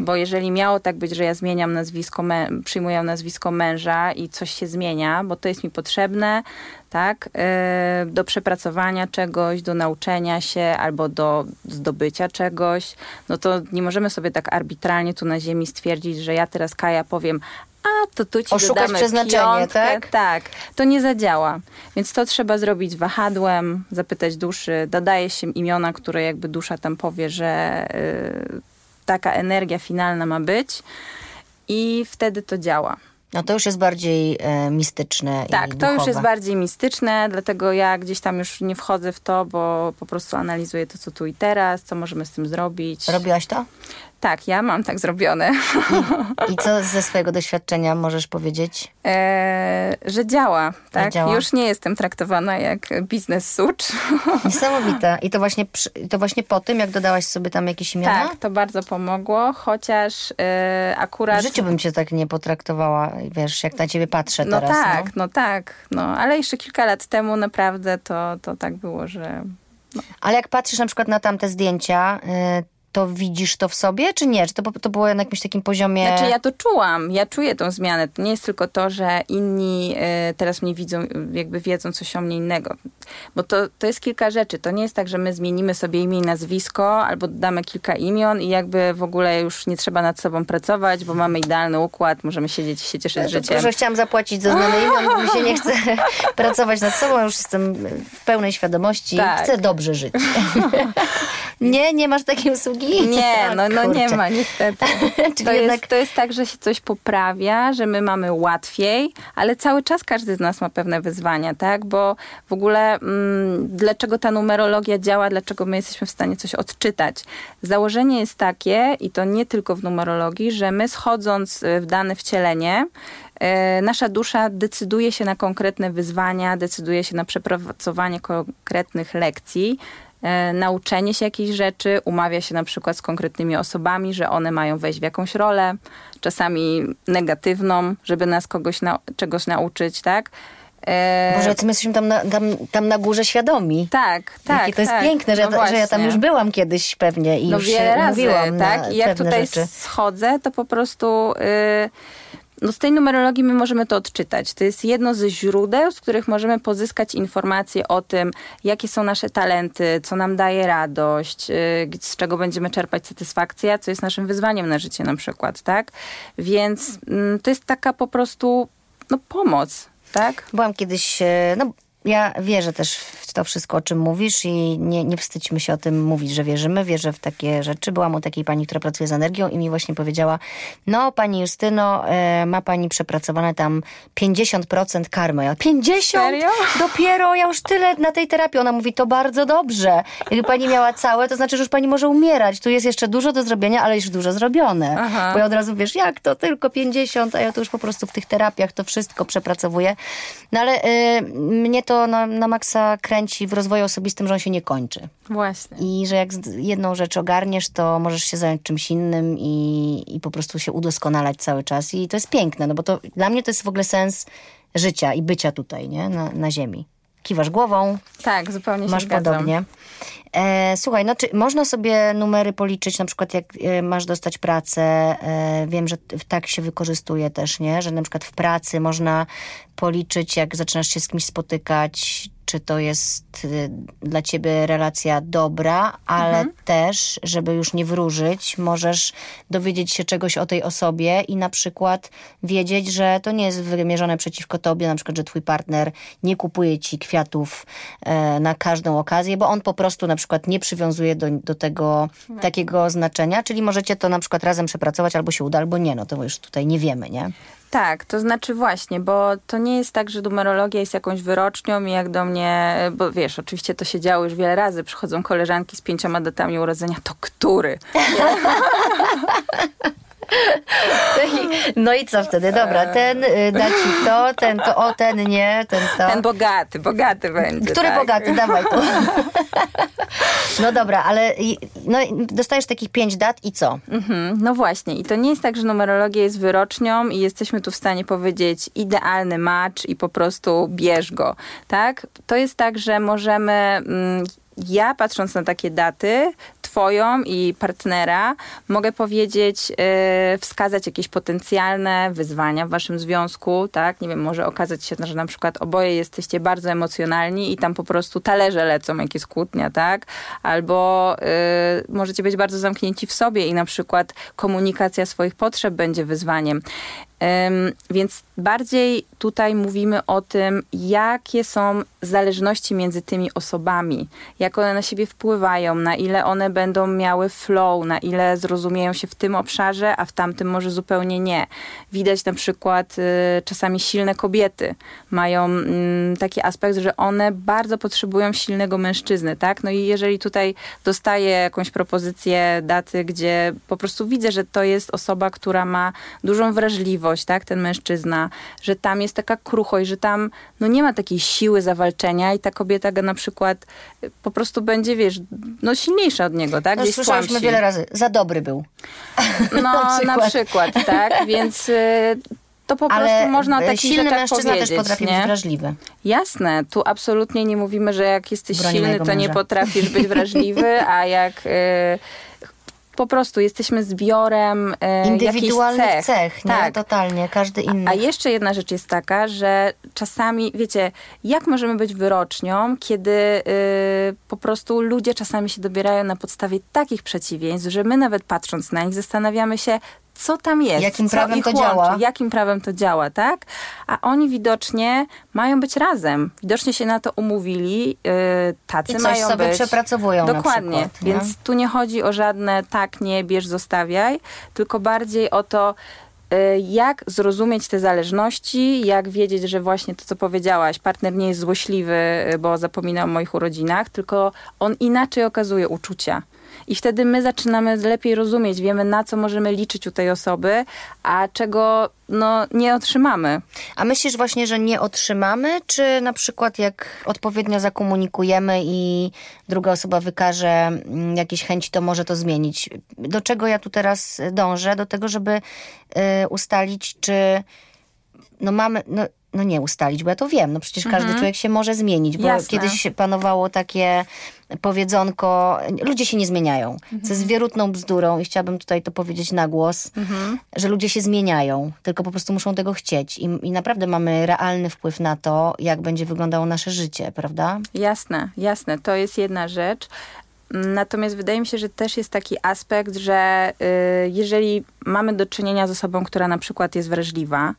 Bo jeżeli miało tak być, że ja zmieniam nazwisko, przyjmuję nazwisko męża i coś się zmienia, bo to jest mi potrzebne, tak, e, do przepracowania czegoś, do nauczenia się albo do zdobycia czegoś, no to nie możemy sobie tak arbitralnie tu na ziemi stwierdzić, że ja teraz Kaja powiem, a to tu ci Oszukać przeznaczenie, piątkę. tak? Tak, to nie zadziała. Więc to trzeba zrobić wahadłem, zapytać duszy, dodaje się imiona, które jakby dusza tam powie, że y, taka energia finalna ma być i wtedy to działa. No to już jest bardziej e, mistyczne Tak, to duchowe. już jest bardziej mistyczne, dlatego ja gdzieś tam już nie wchodzę w to, bo po prostu analizuję to, co tu i teraz, co możemy z tym zrobić. Robiłaś to? Tak, ja mam tak zrobione, I co ze swojego doświadczenia możesz powiedzieć? e, że działa, tak? działa. Już nie jestem traktowana jak biznes sucz. Niesamowite. I to właśnie, przy, to właśnie po tym, jak dodałaś sobie tam jakieś imiona? Tak, to bardzo pomogło, chociaż e, akurat... W życiu bym cię tak nie potraktowała, wiesz, jak na ciebie patrzę No teraz. tak, no. no tak, no, ale jeszcze kilka lat temu naprawdę to, to tak było, że Ale jak patrzysz na przykład na tamte zdjęcia, y, to widzisz to w sobie, czy nie? Czy to, to było na jakimś takim poziomie... Znaczy ja to czułam, ja czuję tą zmianę. To nie jest tylko to, że inni y, teraz mnie widzą, jakby wiedzą coś o mnie innego. Bo to, to jest kilka rzeczy. To nie jest tak, że my zmienimy sobie imię i nazwisko albo damy kilka imion i jakby w ogóle już nie trzeba nad sobą pracować, bo mamy idealny układ, możemy siedzieć i się cieszyć Tylko, życiem. że chciałam zapłacić za imion, bo mi się nie chce pracować nad sobą, już jestem w pełnej świadomości. Tak. Chcę dobrze żyć. nie, nie masz takiej usługi? Nie, no, no nie ma niestety. To jednak jest, to jest tak, że się coś poprawia, że my mamy łatwiej, ale cały czas każdy z nas ma pewne wyzwania, tak? Bo w ogóle mm, dlaczego ta numerologia działa, dlaczego my jesteśmy w stanie coś odczytać? Założenie jest takie, i to nie tylko w numerologii, że my schodząc y, w dane wcielenie, e, nasza dusza decyduje się na konkretne wyzwania, decyduje się na przepracowanie konkretnych lekcji, nauczenie się jakichś rzeczy, umawia się na przykład z konkretnymi osobami, że one mają wejść w jakąś rolę, czasami negatywną, żeby nas kogoś na, czegoś nauczyć, tak? E, Boże, my jesteśmy tam na, tam, tam na górze świadomi. tak, tak. Jakie to jest tak. piękne, że, No ja, że ja tam już byłam kiedyś pewnie i No już wiele razy, mówiłam tak? I jak tutaj rzeczy. schodzę, to po prostu... y, no z tej numerologii my możemy to odczytać. To jest jedno ze źródeł, z których możemy pozyskać informacje o tym, jakie są nasze talenty, co nam daje radość, y, z czego będziemy czerpać satysfakcję, co jest naszym wyzwaniem na życie na przykład, tak? Więc mm, to jest taka po prostu no, pomoc, tak? Byłam kiedyś, e, no ja wierzę też w to wszystko, o czym mówisz i nie, nie wstydźmy się o tym mówić, że wierzymy. Wierzę w takie rzeczy. Byłam u takiej pani, która pracuje z energią i mi właśnie powiedziała, no pani Justyno, e, ma pani przepracowane tam 50% karmy. Ja, 50? Serio? Dopiero, ja już tyle na tej terapii. Ona mówi, to bardzo dobrze. Jakby pani miała całe, to znaczy, że już pani może umierać. Tu jest jeszcze dużo do zrobienia, ale już dużo zrobione. Aha. Bo ja od razu wiesz, jak to tylko 50, a ja to już po prostu w tych terapiach to wszystko przepracowuję. No ale y, mnie to na, na maksa kręci w rozwoju osobistym, że on się nie kończy. Właśnie. I że jak jedną rzecz ogarniesz, to możesz się zająć czymś innym i, i po prostu się udoskonalać cały czas. I to jest piękne, no bo to dla mnie to jest w ogóle sens życia i bycia tutaj, nie? Na, na ziemi. Kiwasz głową, Tak, zupełnie się masz zgadzam. podobnie. E, słuchaj, no czy można sobie numery policzyć, na przykład jak e, masz dostać pracę, e, wiem, że tak się wykorzystuje też, nie? Że na przykład w pracy można policzyć, jak zaczynasz się z kimś spotykać, czy to jest y, dla ciebie relacja dobra, ale Mhm. też, żeby już nie wróżyć, możesz dowiedzieć się czegoś o tej osobie i na przykład wiedzieć, że to nie jest wymierzone przeciwko tobie, na przykład, że twój partner nie kupuje ci kwiatów e, na każdą okazję, bo on po prostu na przykład nie przywiązuje do, do tego takiego znaczenia, czyli możecie to na przykład razem przepracować, albo się uda, albo nie, no to już tutaj nie wiemy, nie? Tak, to znaczy właśnie, bo to nie jest tak, że numerologia jest jakąś wyrocznią i jak do mnie, bo wiesz, oczywiście to się działo już wiele razy, przychodzą koleżanki z pięcioma datami urodzenia, to który? No i co wtedy? Dobra, ten y, da ci to, ten to, o, ten nie, ten to. Ten bogaty, bogaty będzie. Który tak? bogaty? Dawaj tu. No dobra, ale no, dostajesz takich pięć dat i co? Mhm, no właśnie. I to nie jest tak, że numerologia jest wyrocznią i jesteśmy tu w stanie powiedzieć idealny match i po prostu bierz go, tak? To jest tak, że możemy... Mm, ja patrząc na takie daty, twoją i partnera, mogę powiedzieć, yy, wskazać jakieś potencjalne wyzwania w waszym związku, tak? Nie wiem, może okazać się, że na przykład oboje jesteście bardzo emocjonalni i tam po prostu talerze lecą, jak jest kłótnia, tak? Albo yy, możecie być bardzo zamknięci w sobie i na przykład komunikacja swoich potrzeb będzie wyzwaniem. Więc bardziej tutaj mówimy o tym, jakie są zależności między tymi osobami, jak one na siebie wpływają, na ile one będą miały flow, na ile zrozumieją się w tym obszarze, a w tamtym może zupełnie nie. Widać na przykład y, czasami silne kobiety mają mm, taki aspekt, że one bardzo potrzebują silnego mężczyzny, tak? No i jeżeli tutaj dostaję jakąś propozycję daty, gdzie po prostu widzę, że to jest osoba, która ma dużą wrażliwość, tak? Ten mężczyzna, że tam jest taka kruchość, że tam no nie ma takiej siły zawalczenia i ta kobieta go na przykład y, po prostu będzie, wiesz, no silniejsza od niego, tak? No, słyszałyśmy słabsi. wiele razy, za dobry był. No, na na przykład. przykład, tak? Więc y, to po Ale prostu można o e, takich silny rzeczach mężczyzna powiedzieć, też potrafi nie? być wrażliwy. Jasne, tu absolutnie nie mówimy, że jak jesteś Broni silny, to nie potrafisz być wrażliwy, a jak y, po prostu jesteśmy zbiorem y, Indywidualnych cech. cech, nie? Tak. Totalnie, każdy inny. A jeszcze jedna rzecz jest taka, że czasami, wiecie, jak możemy być wyrocznią, kiedy y, po prostu ludzie czasami się dobierają na podstawie takich przeciwieństw, że my nawet patrząc na nich zastanawiamy się, co tam jest, Jakim co prawem ich to łączy, działa. jakim prawem to działa, tak? A oni widocznie mają być razem. Widocznie się na to umówili, yy, tacy I coś mają sobie być. przepracowują na Dokładnie. przykład, nie? Więc tu nie chodzi o żadne tak, nie, bierz, zostawiaj, tylko bardziej o to, y, jak zrozumieć te zależności, jak wiedzieć, że właśnie to, co powiedziałaś, partner nie jest złośliwy, y, bo zapomina o moich urodzinach, tylko on inaczej okazuje uczucia. I wtedy my zaczynamy lepiej rozumieć, wiemy na co możemy liczyć u tej osoby, a czego no, nie otrzymamy. A myślisz właśnie, że nie otrzymamy, czy na przykład jak odpowiednio zakomunikujemy i druga osoba wykaże mm, jakieś chęci, to może to zmienić? Do czego ja tu teraz dążę? Do tego, żeby y, ustalić, czy no mamy, no, no nie ustalić, bo ja to wiem, no przecież każdy Mhm. człowiek się może zmienić, bo Jasne. kiedyś panowało takie powiedzonko, ludzie się nie zmieniają, Mhm. co jest wierutną bzdurą i chciałabym tutaj to powiedzieć na głos, Mhm. że ludzie się zmieniają, tylko po prostu muszą tego chcieć I, i naprawdę mamy realny wpływ na to, jak będzie wyglądało nasze życie, prawda? Jasne, jasne, to jest jedna rzecz. Natomiast wydaje mi się, że też jest taki aspekt, że y, jeżeli mamy do czynienia z osobą, która na przykład jest wrażliwa,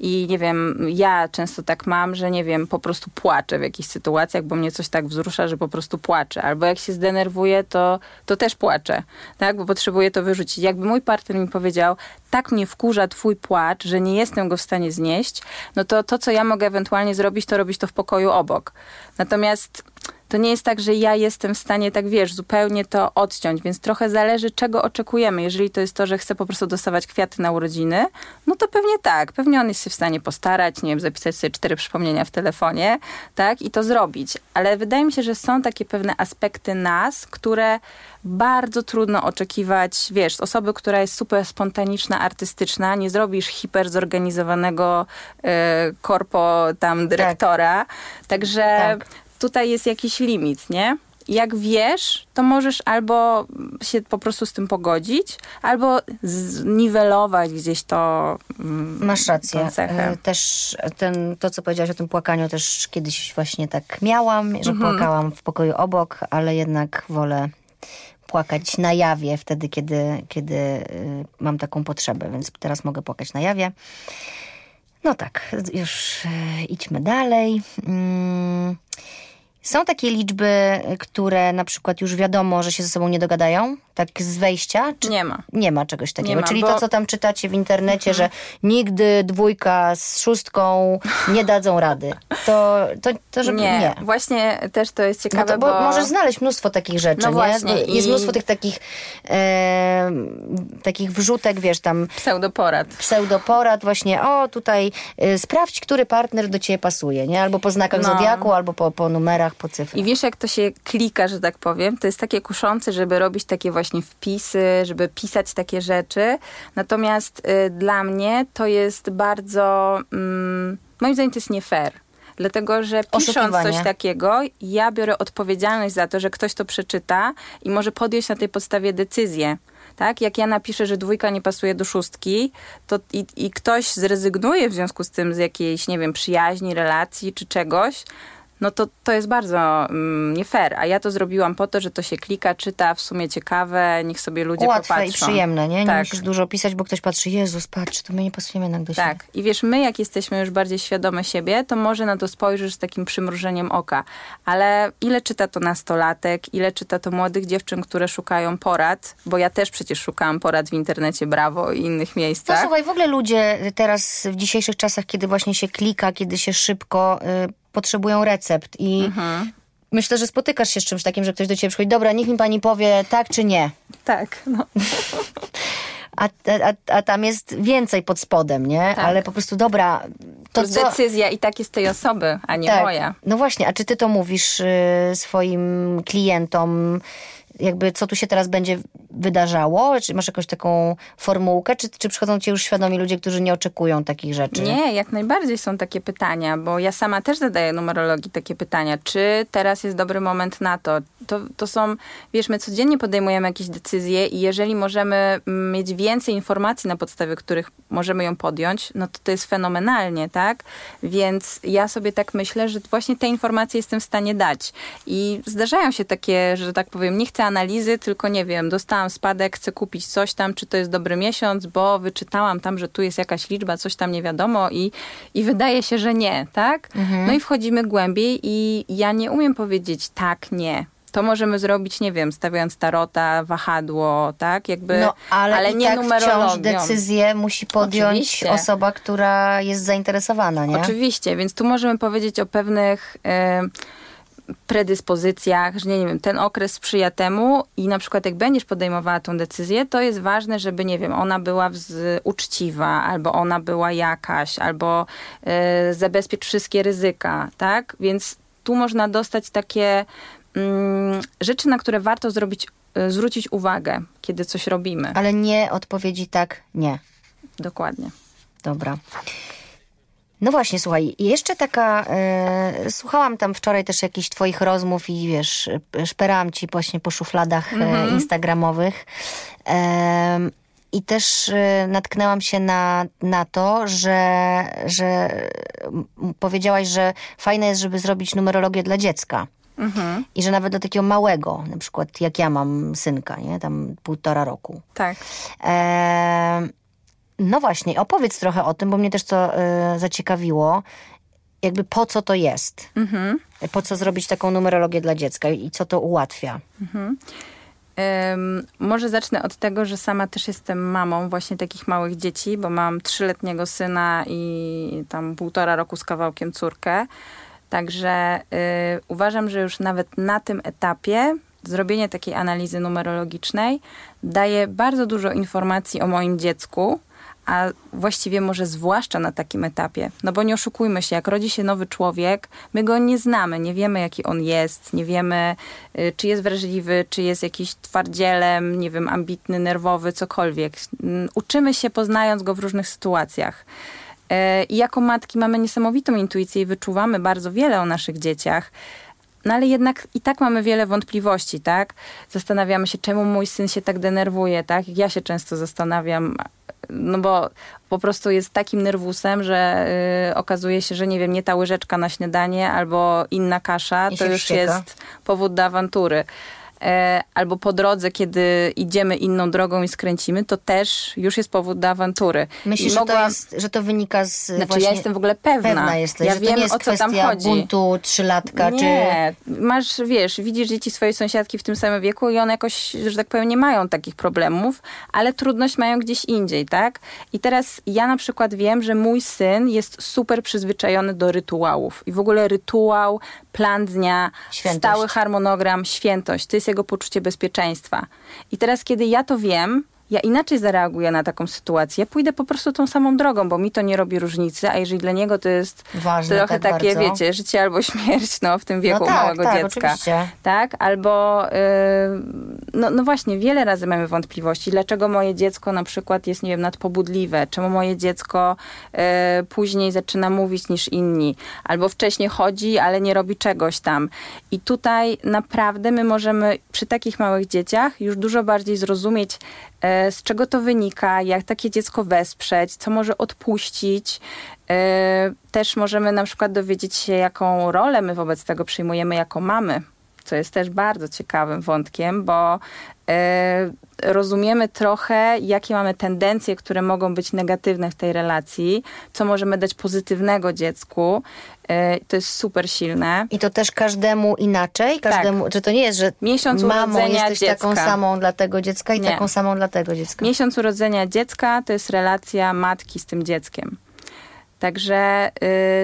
i nie wiem, ja często tak mam, że nie wiem, po prostu płaczę w jakichś sytuacjach, bo mnie coś tak wzrusza, że po prostu płaczę. Albo jak się zdenerwuję, to, to też płaczę, tak? Bo potrzebuję to wyrzucić. Jakby mój partner mi powiedział, tak mnie wkurza twój płacz, że nie jestem go w stanie znieść, no to to, co ja mogę ewentualnie zrobić, to robić to w pokoju obok. Natomiast to nie jest tak, że ja jestem w stanie, tak wiesz, zupełnie to odciąć, więc trochę zależy, czego oczekujemy. Jeżeli to jest to, że chcę po prostu dostawać kwiaty na urodziny, no to pewnie tak. Pewnie on jest się w stanie postarać, nie wiem, zapisać sobie cztery przypomnienia w telefonie, tak, i to zrobić. Ale wydaje mi się, że są takie pewne aspekty nas, które bardzo trudno oczekiwać, wiesz, z osoby, która jest super spontaniczna, artystyczna, nie zrobisz hiper zorganizowanego e, korpo tam dyrektora. Także Tak. Tutaj jest jakiś limit, nie? Jak wiesz, to możesz albo się po prostu z tym pogodzić, albo zniwelować gdzieś to. mm, Masz rację. cechę. E, Też ten, to, co powiedziałaś o tym płakaniu, też kiedyś właśnie tak miałam, że Mhm. płakałam w pokoju obok, ale jednak wolę płakać na jawie wtedy, kiedy, kiedy y, mam taką potrzebę, więc teraz mogę płakać na jawie. No tak, już y, idźmy dalej. Mm. Są takie liczby, które na przykład już wiadomo, że się ze sobą nie dogadają, tak z wejścia? Czy Nie ma. nie ma czegoś takiego. Nie ma, Czyli bo- Mhm. to, co tam czytacie w internecie, że nigdy dwójka z szóstką nie dadzą rady. To, to, to żeby nie. nie. Właśnie też to jest No ciekawe, to, bo, bo... możesz znaleźć mnóstwo takich rzeczy, No nie? właśnie, Jest i- mnóstwo tych takich e, takich wrzutek, wiesz, tam Pseudoporad. pseudoporad właśnie, o tutaj y, sprawdź, który partner do ciebie pasuje, nie? Albo po znakach No. zodiaku, albo po, po numerach, po cyfrach. I wiesz, jak to się klika, że tak powiem? To jest takie kuszące, żeby robić takie właśnie wpisy, żeby pisać takie rzeczy. Natomiast y, dla mnie to jest bardzo... Mm, moim zdaniem to jest nie fair. Dlatego, że pisząc coś takiego, ja biorę odpowiedzialność za to, że ktoś to przeczyta i może podjąć na tej podstawie decyzję. Tak? Jak ja napiszę, że dwójka nie pasuje do szóstki, to i, i ktoś zrezygnuje w związku z tym z jakiejś, nie wiem, przyjaźni, relacji czy czegoś, no to to jest bardzo mm, nie fair. A ja to zrobiłam po to, że to się klika, czyta, w sumie ciekawe, niech sobie ludzie Łatwe popatrzą. i przyjemne, nie? Nie Tak. musisz dużo pisać, bo ktoś patrzy, Jezus, patrz, to my nie pasujemy jednak do siebie. Tak. I wiesz, my jak jesteśmy już bardziej świadome siebie, to może na to spojrzysz z takim przymrużeniem oka. Ale ile czyta to nastolatek, ile czyta to młodych dziewczyn, które szukają porad, bo ja też przecież szukałam porad w internecie Brawo i innych No miejscach. słuchaj, w ogóle ludzie teraz w dzisiejszych czasach, kiedy właśnie się klika, kiedy się szybko y, potrzebują recept i Mhm. myślę, że spotykasz się z czymś takim, że ktoś do ciebie przychodzi, dobra, niech mi pani powie tak czy nie. Tak, no. A, a, a tam jest więcej pod spodem, nie? Tak. Ale po prostu dobra, to co... decyzja i tak jest tej osoby, a nie Tak. moja. No właśnie, a czy ty to mówisz y, swoim klientom, jakby co tu się teraz będzie wydarzało? Czy masz jakąś taką formułkę? Czy, czy przychodzą ci już świadomi ludzie, którzy nie oczekują takich rzeczy? Nie, jak najbardziej są takie pytania, bo ja sama też zadaję numerologii takie pytania. Czy teraz jest dobry moment na to? To, to są, wiesz, my codziennie podejmujemy jakieś decyzje i jeżeli możemy mm, mieć więcej informacji, na podstawie których możemy ją podjąć, no to to jest fenomenalnie, tak? Więc ja sobie tak myślę, że właśnie te informacje jestem w stanie dać. I zdarzają się takie, że tak powiem, nie chcę analizy, tylko nie wiem, dostałam spadek, chcę kupić coś tam, czy to jest dobry miesiąc, bo wyczytałam tam, że tu jest jakaś liczba, coś tam nie wiadomo i, i wydaje się, że nie, tak? No i wchodzimy głębiej i ja nie umiem powiedzieć tak, nie. To możemy zrobić, nie wiem, stawiając tarota, wahadło, tak? Jakby, No, ale, i nie tak wciąż decyzję musi podjąć Oczywiście. osoba, która jest zainteresowana, nie? Oczywiście, więc tu możemy powiedzieć o pewnych e, predyspozycjach, że nie, nie wiem, ten okres sprzyja temu i na przykład jak będziesz podejmowała tą decyzję, to jest ważne, żeby, nie wiem, ona była uczciwa, albo ona była jakaś, albo e, zabezpiecz wszystkie ryzyka, tak? Więc tu można dostać takie mm, rzeczy, na które warto zrobić, e, zwrócić uwagę, kiedy coś robimy. Ale nie odpowiedzi tak, nie. Dokładnie. Dobra. No właśnie, słuchaj, jeszcze taka, e, słuchałam tam wczoraj też jakichś twoich rozmów i wiesz, szperałam ci właśnie po szufladach e, instagramowych. E, I też e, natknęłam się na, na to, że, że powiedziałaś, że fajne jest, żeby zrobić numerologię dla dziecka. I że nawet do takiego małego, na przykład jak ja mam synka, nie? Tam półtora roku. Tak. E, no właśnie, opowiedz trochę o tym, bo mnie też to e, zaciekawiło. Jakby po co to jest? Po co zrobić taką numerologię dla dziecka i co to ułatwia? Ym, może zacznę od tego, że sama też jestem mamą właśnie takich małych dzieci, bo mam trzyletniego syna i tam półtora roku z kawałkiem córkę. Także y, uważam, że już nawet na tym etapie zrobienie takiej analizy numerologicznej daje bardzo dużo informacji o moim dziecku, a właściwie może zwłaszcza na takim etapie. No bo nie oszukujmy się, jak rodzi się nowy człowiek, my go nie znamy, nie wiemy jaki on jest, nie wiemy y, czy jest wrażliwy, czy jest jakiś twardzielem, nie wiem, ambitny, nerwowy, cokolwiek. Mm, Uczymy się poznając go w różnych sytuacjach. E, I jako matki mamy niesamowitą intuicję i wyczuwamy bardzo wiele o naszych dzieciach. No ale jednak i tak mamy wiele wątpliwości, tak? Zastanawiamy się, czemu mój syn się tak denerwuje, tak? Ja się często zastanawiam, no bo po prostu jest takim nerwusem, że y, okazuje się, że nie wiem, nie ta łyżeczka na śniadanie albo inna kasza, I to już wścieka. jest powód do awantury. E, albo po drodze, kiedy idziemy inną drogą i skręcimy, to też już jest powód do awantury. Myślisz, że, to jest, że to wynika z Znaczy właśnie... ja jestem w ogóle pewna. Pewna jesteś, ja że wiem to nie jest o co tam chodzi. buntu trzylatka, czy... Nie, masz, wiesz, widzisz dzieci swojej sąsiadki w tym samym wieku i one jakoś, że tak powiem, nie mają takich problemów, ale trudność mają gdzieś indziej, tak? I teraz ja na przykład wiem, że mój syn jest super przyzwyczajony do rytuałów. I w ogóle rytuał, plan dnia, Świętość. stały harmonogram, świętość, to jest jego poczucie bezpieczeństwa. I teraz, kiedy ja to wiem, ja inaczej zareaguję na taką sytuację, pójdę po prostu tą samą drogą, bo mi to nie robi różnicy, a jeżeli dla niego to jest Ważne, trochę tak takie, bardzo. wiecie, życie albo śmierć, no, w tym wieku No tak, małego tak, dziecka. oczywiście. Tak, albo yy, no, no właśnie, wiele razy mamy wątpliwości, dlaczego moje dziecko na przykład jest, nie wiem, nadpobudliwe, czemu moje dziecko yy, później zaczyna mówić niż inni, albo wcześniej chodzi, ale nie robi czegoś tam. I tutaj naprawdę my możemy przy takich małych dzieciach już dużo bardziej zrozumieć, z czego to wynika, jak takie dziecko wesprzeć, co może odpuścić. E, Też możemy na przykład dowiedzieć się, jaką rolę my wobec tego przyjmujemy jako mamy, co jest też bardzo ciekawym wątkiem, bo e, rozumiemy trochę, jakie mamy tendencje, które mogą być negatywne w tej relacji, co możemy dać pozytywnego dziecku. E, To jest super silne. I to też każdemu inaczej? Każdemu, Czy to nie jest, że Tak. Miesiąc mamą urodzenia jesteś taką dziecka. samą dla tego dziecka i Nie. taką samą dla tego dziecka? Miesiąc urodzenia dziecka to jest relacja matki z tym dzieckiem. Także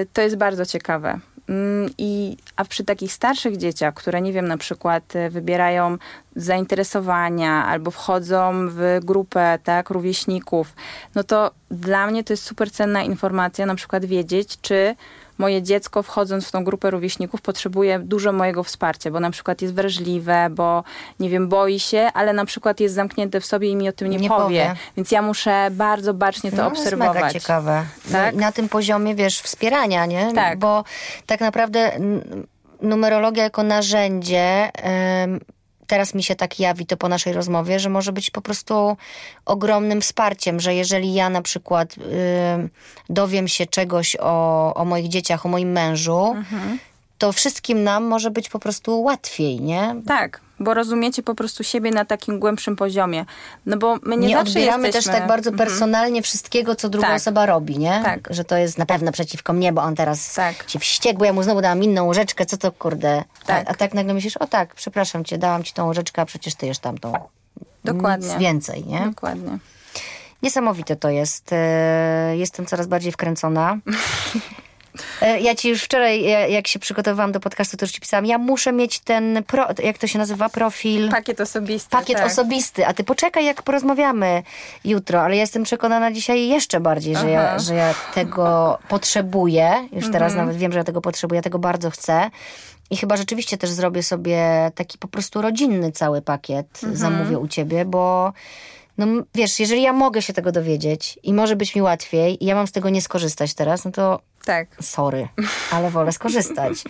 y, to jest bardzo ciekawe. Mm, I, a przy takich starszych dzieciach, które nie wiem, na przykład y, wybierają zainteresowania albo wchodzą w grupę tak, rówieśników, no to dla mnie to jest super cenna informacja, na przykład wiedzieć, czy moje dziecko wchodząc w tą grupę rówieśników potrzebuje dużo mojego wsparcia, bo na przykład jest wrażliwe, bo nie wiem, boi się, ale na przykład jest zamknięte w sobie i mi o tym nie, Nie powie. powie. Więc ja muszę bardzo bacznie to no, jest obserwować. mega ciekawe. Tak? No, i na tym poziomie, wiesz, wspierania, nie? Tak. Bo tak naprawdę numerologia jako narzędzie, em, teraz mi się tak jawi to po naszej rozmowie, że może być po prostu ogromnym wsparciem, że jeżeli ja na przykład ym, dowiem się czegoś o, o moich dzieciach, o moim mężu, Mhm. To wszystkim nam może być po prostu łatwiej, nie? Tak, bo rozumiecie po prostu siebie na takim głębszym poziomie. No bo my nie, nie zawsze odbieramy jesteśmy... też tak bardzo Mhm. personalnie wszystkiego, co druga Tak. osoba robi, nie? Tak. Że to jest na pewno przeciwko mnie, bo on teraz Tak. się wściekł, ja mu znowu dałam inną łyżeczkę, co to kurde. Tak. A, a tak nagle myślisz, o tak, przepraszam cię, dałam ci tą łyżeczkę, a przecież ty jesz tamtą. Dokładnie. Nic więcej, nie? Dokładnie. Niesamowite to jest. E, Jestem coraz bardziej wkręcona. E, Ja ci już wczoraj, ja- jak się przygotowywałam do podcastu, to już ci pisałam, ja muszę mieć ten, pro, jak to się nazywa, profil... Pakiet osobisty. Pakiet tak. osobisty, a ty poczekaj, jak porozmawiamy jutro, ale ja jestem przekonana dzisiaj jeszcze bardziej, że ja, że ja tego potrzebuję. Już teraz Mhm. nawet wiem, że ja tego potrzebuję, ja tego bardzo chcę. I chyba rzeczywiście też zrobię sobie taki po prostu rodzinny cały pakiet, Mhm. zamówię u ciebie, bo no wiesz, jeżeli ja mogę się tego dowiedzieć i może być mi łatwiej i ja mam z tego nie skorzystać teraz, no to Tak. Sorry, ale wolę skorzystać.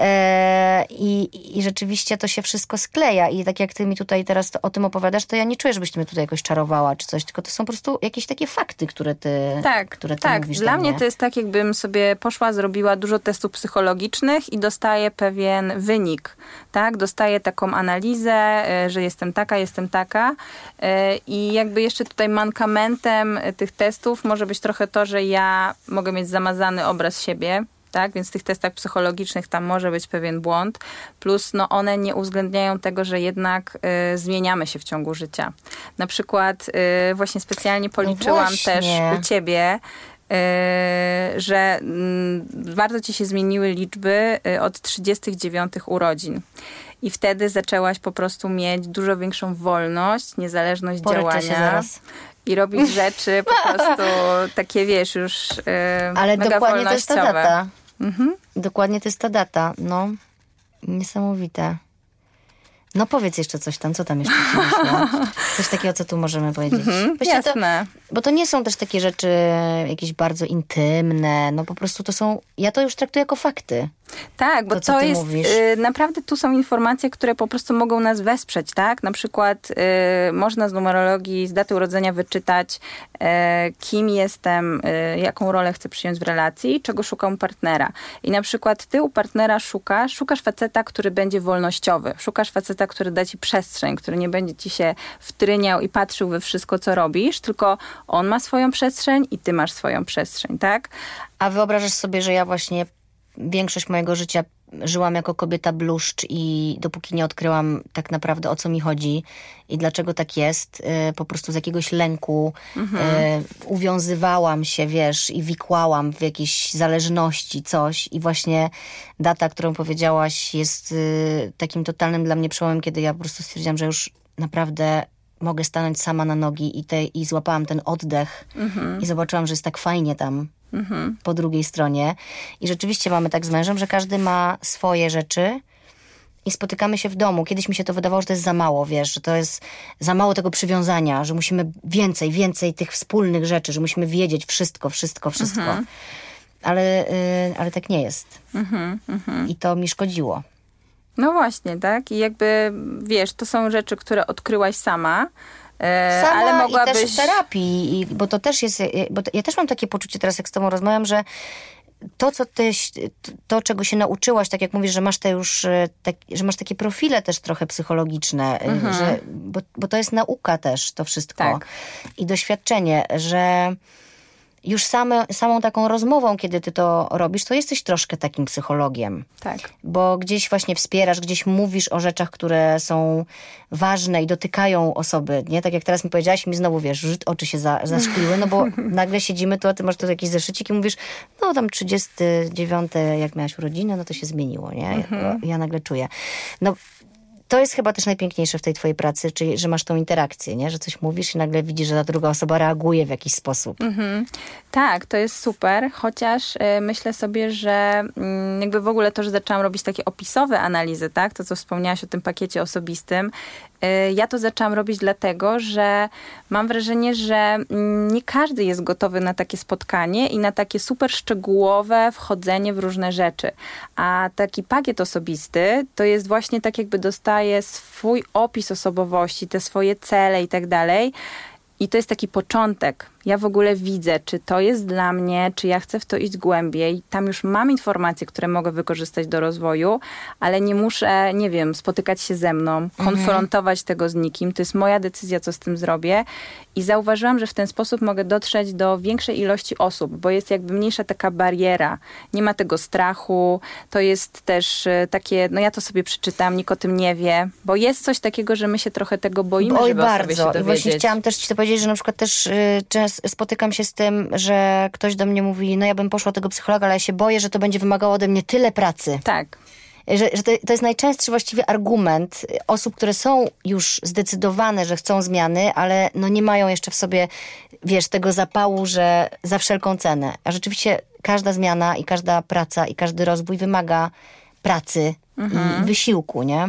E, i, I rzeczywiście to się wszystko skleja. I tak jak ty mi tutaj teraz to, o tym opowiadasz, to ja nie czuję, żebyś ty mnie tutaj jakoś czarowała czy coś, tylko to są po prostu jakieś takie fakty, które ty, tak, które ty tak. mówisz Dla mnie to jest tak, jakbym sobie poszła, zrobiła dużo testów psychologicznych i dostaję pewien wynik. Tak? Dostaję taką analizę, e, że jestem taka, jestem taka. E, I jakby jeszcze tutaj mankamentem tych testów może być trochę to, że ja mogę mieć zamazany obraz siebie, tak? Więc w tych testach psychologicznych tam może być pewien błąd. Plus no, one nie uwzględniają tego, że jednak y, zmieniamy się w ciągu życia. Na przykład y, właśnie specjalnie policzyłam No też właśnie. u ciebie, y, że mm, bardzo ci się zmieniły liczby y, od 39 urodzin. I wtedy zaczęłaś po prostu mieć dużo większą wolność, niezależność Poryczę działania. I robić rzeczy po prostu takie, wiesz, już yy, Ale dokładnie to jest ta data. Mhm. Dokładnie to jest ta data. No, niesamowite. No powiedz jeszcze coś tam, co tam jeszcze? Coś takiego, co tu możemy powiedzieć. To, Jasne. bo to nie są też takie rzeczy jakieś bardzo intymne, no po prostu to są, ja to już traktuję jako fakty. Tak, bo To, to, jest y, naprawdę tu są informacje, które po prostu mogą nas wesprzeć, tak? Na przykład y, można z numerologii, z daty urodzenia wyczytać, y, kim jestem, y, jaką rolę chcę przyjąć w relacji, czego szukam partnera. I na przykład ty u partnera szukasz, szukasz faceta, który będzie wolnościowy, szukasz faceta, który da ci przestrzeń, który nie będzie ci się wtryniał i patrzył we wszystko, co robisz, tylko on ma swoją przestrzeń i ty masz swoją przestrzeń, tak? A wyobrażasz sobie, że ja właśnie większość mojego życia żyłam jako kobieta bluszcz i dopóki nie odkryłam tak naprawdę o co mi chodzi i dlaczego tak jest, y, po prostu z jakiegoś lęku y, uwiązywałam się, wiesz, i wikłałam w jakieś zależności, coś. I właśnie data, którą powiedziałaś jest y, takim totalnym dla mnie przełomem, kiedy ja po prostu stwierdziłam, że już naprawdę mogę stanąć sama na nogi i, te, i złapałam ten oddech i zobaczyłam, że jest tak fajnie tam po drugiej stronie. I rzeczywiście mamy tak z mężem, że każdy ma swoje rzeczy i spotykamy się w domu. Kiedyś mi się to wydawało, że to jest za mało, wiesz, że to jest za mało tego przywiązania, że musimy więcej, więcej tych wspólnych rzeczy, że musimy wiedzieć wszystko, wszystko, wszystko. Ale, y, ale tak nie jest. I to mi szkodziło. No właśnie, tak? I jakby, wiesz, to są rzeczy, które odkryłaś sama, Sama ale i mogłabyś... też w terapii, i, bo to też jest, bo to, ja też mam takie poczucie teraz, jak z tobą rozmawiam, że to, co ty, to, czego się nauczyłaś, tak jak mówisz, że masz te już, e, tak, że masz takie profile też trochę psychologiczne, e, że, bo, bo to jest nauka też, to wszystko. Tak. I doświadczenie, że już same, samą taką rozmową, kiedy ty to robisz, to jesteś troszkę takim psychologiem Tak. bo gdzieś właśnie wspierasz, gdzieś mówisz o rzeczach, które są ważne i dotykają osoby, nie? Tak jak teraz mi powiedziałaś, mi znowu, wiesz, oczy się za, zaszkliły, no bo nagle siedzimy tu, a ty masz tu jakiś zeszycik i mówisz, no tam 39, jak miałaś urodziny, no to się zmieniło, nie? Ja, ja nagle czuję. No, to jest chyba też najpiękniejsze w tej twojej pracy, czyli że masz tą interakcję, nie? Że coś mówisz i nagle widzisz, że ta druga osoba reaguje w jakiś sposób. Tak, to jest super, chociaż y, myślę sobie, że mm, jakby w ogóle to, że zaczęłam robić takie opisowe analizy, tak, to co wspomniałaś o tym pakiecie osobistym, y, ja to zaczęłam robić dlatego, że mam wrażenie, że mm, nie każdy jest gotowy na takie spotkanie i na takie super szczegółowe wchodzenie w różne rzeczy. A taki pakiet osobisty to jest właśnie tak, jakby dostaje swój opis osobowości, te swoje cele i tak dalej. I to jest taki początek. Ja w ogóle widzę, czy to jest dla mnie, czy ja chcę w to iść głębiej. Tam już mam informacje, które mogę wykorzystać do rozwoju, ale nie muszę, nie wiem, spotykać się ze mną, konfrontować tego z nikim. To jest moja decyzja, co z tym zrobię. I zauważyłam, że w ten sposób mogę dotrzeć do większej ilości osób, bo jest jakby mniejsza taka bariera. Nie ma tego strachu. To jest też e, takie, no ja to sobie przeczytam, nikt o tym nie wie, bo jest coś takiego, że my się trochę tego boimy, Oj, żeby o sobie się bardzo. I dowiedzieć. właśnie chciałam też ci to powiedzieć, że na przykład też y, spotykam się z tym, że ktoś do mnie mówi, no ja bym poszła tego psychologa, ale ja się boję, że to będzie wymagało ode mnie tyle pracy. Tak. Że, że to, to jest najczęstszy właściwie argument osób, które są już zdecydowane, że chcą zmiany, ale no nie mają jeszcze w sobie, wiesz, tego zapału, że za wszelką cenę. A rzeczywiście każda zmiana i każda praca i każdy rozwój wymaga pracy i wysiłku, nie?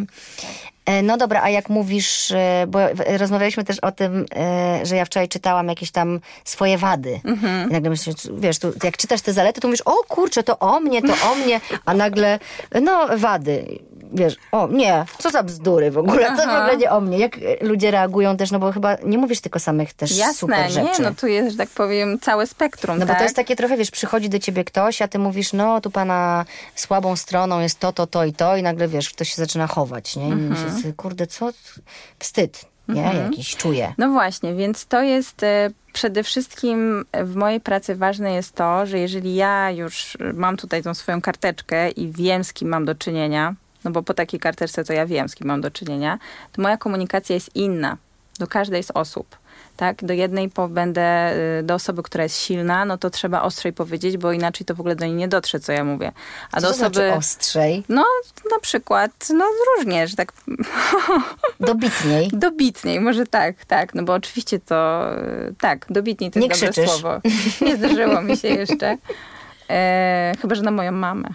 E, No dobra, a jak mówisz, e, bo w- rozmawialiśmy też o tym, e, że ja wczoraj czytałam jakieś tam swoje wady. Mhm. I nagle myślisz, wiesz, tu, jak czytasz te zalety, to mówisz, o kurczę, to o mnie, to o mnie, a nagle, no wady. Wiesz, o nie, co za bzdury w ogóle, to w Aha. ogóle nie o mnie. Jak ludzie reagują też, no bo chyba nie mówisz tylko samych też Jasne, super rzeczy. nie, no tu jest, że tak powiem, całe spektrum, No tak? bo to jest takie trochę, wiesz, przychodzi do ciebie ktoś, a ty mówisz, no tu pana słabą stroną jest to, to, to i to i nagle, wiesz, ktoś się zaczyna chować, nie? I Mhm. myślisz kurde, co? Wstyd, nie? Jakiś czuję. No właśnie, więc to jest e, przede wszystkim w mojej pracy ważne jest to, że jeżeli ja już mam tutaj tą swoją karteczkę i wiem, z kim mam do czynienia, no bo po takiej karteczce to ja wiem, z kim mam do czynienia, to moja komunikacja jest inna do każdej z osób. Tak, do jednej będę, y, do osoby, która jest silna, no to trzeba ostrzej powiedzieć, bo inaczej to w ogóle do niej nie dotrze, co ja mówię. A Co do znaczy osoby, ostrzej? no na przykład, no różnie, że tak Dobitniej. Dobitniej, może tak, tak, no bo oczywiście to, tak, dobitniej to Nie jest dobre krzyczysz. słowo. Nie zdarzyło mi się jeszcze. E, chyba, że na moją mamę.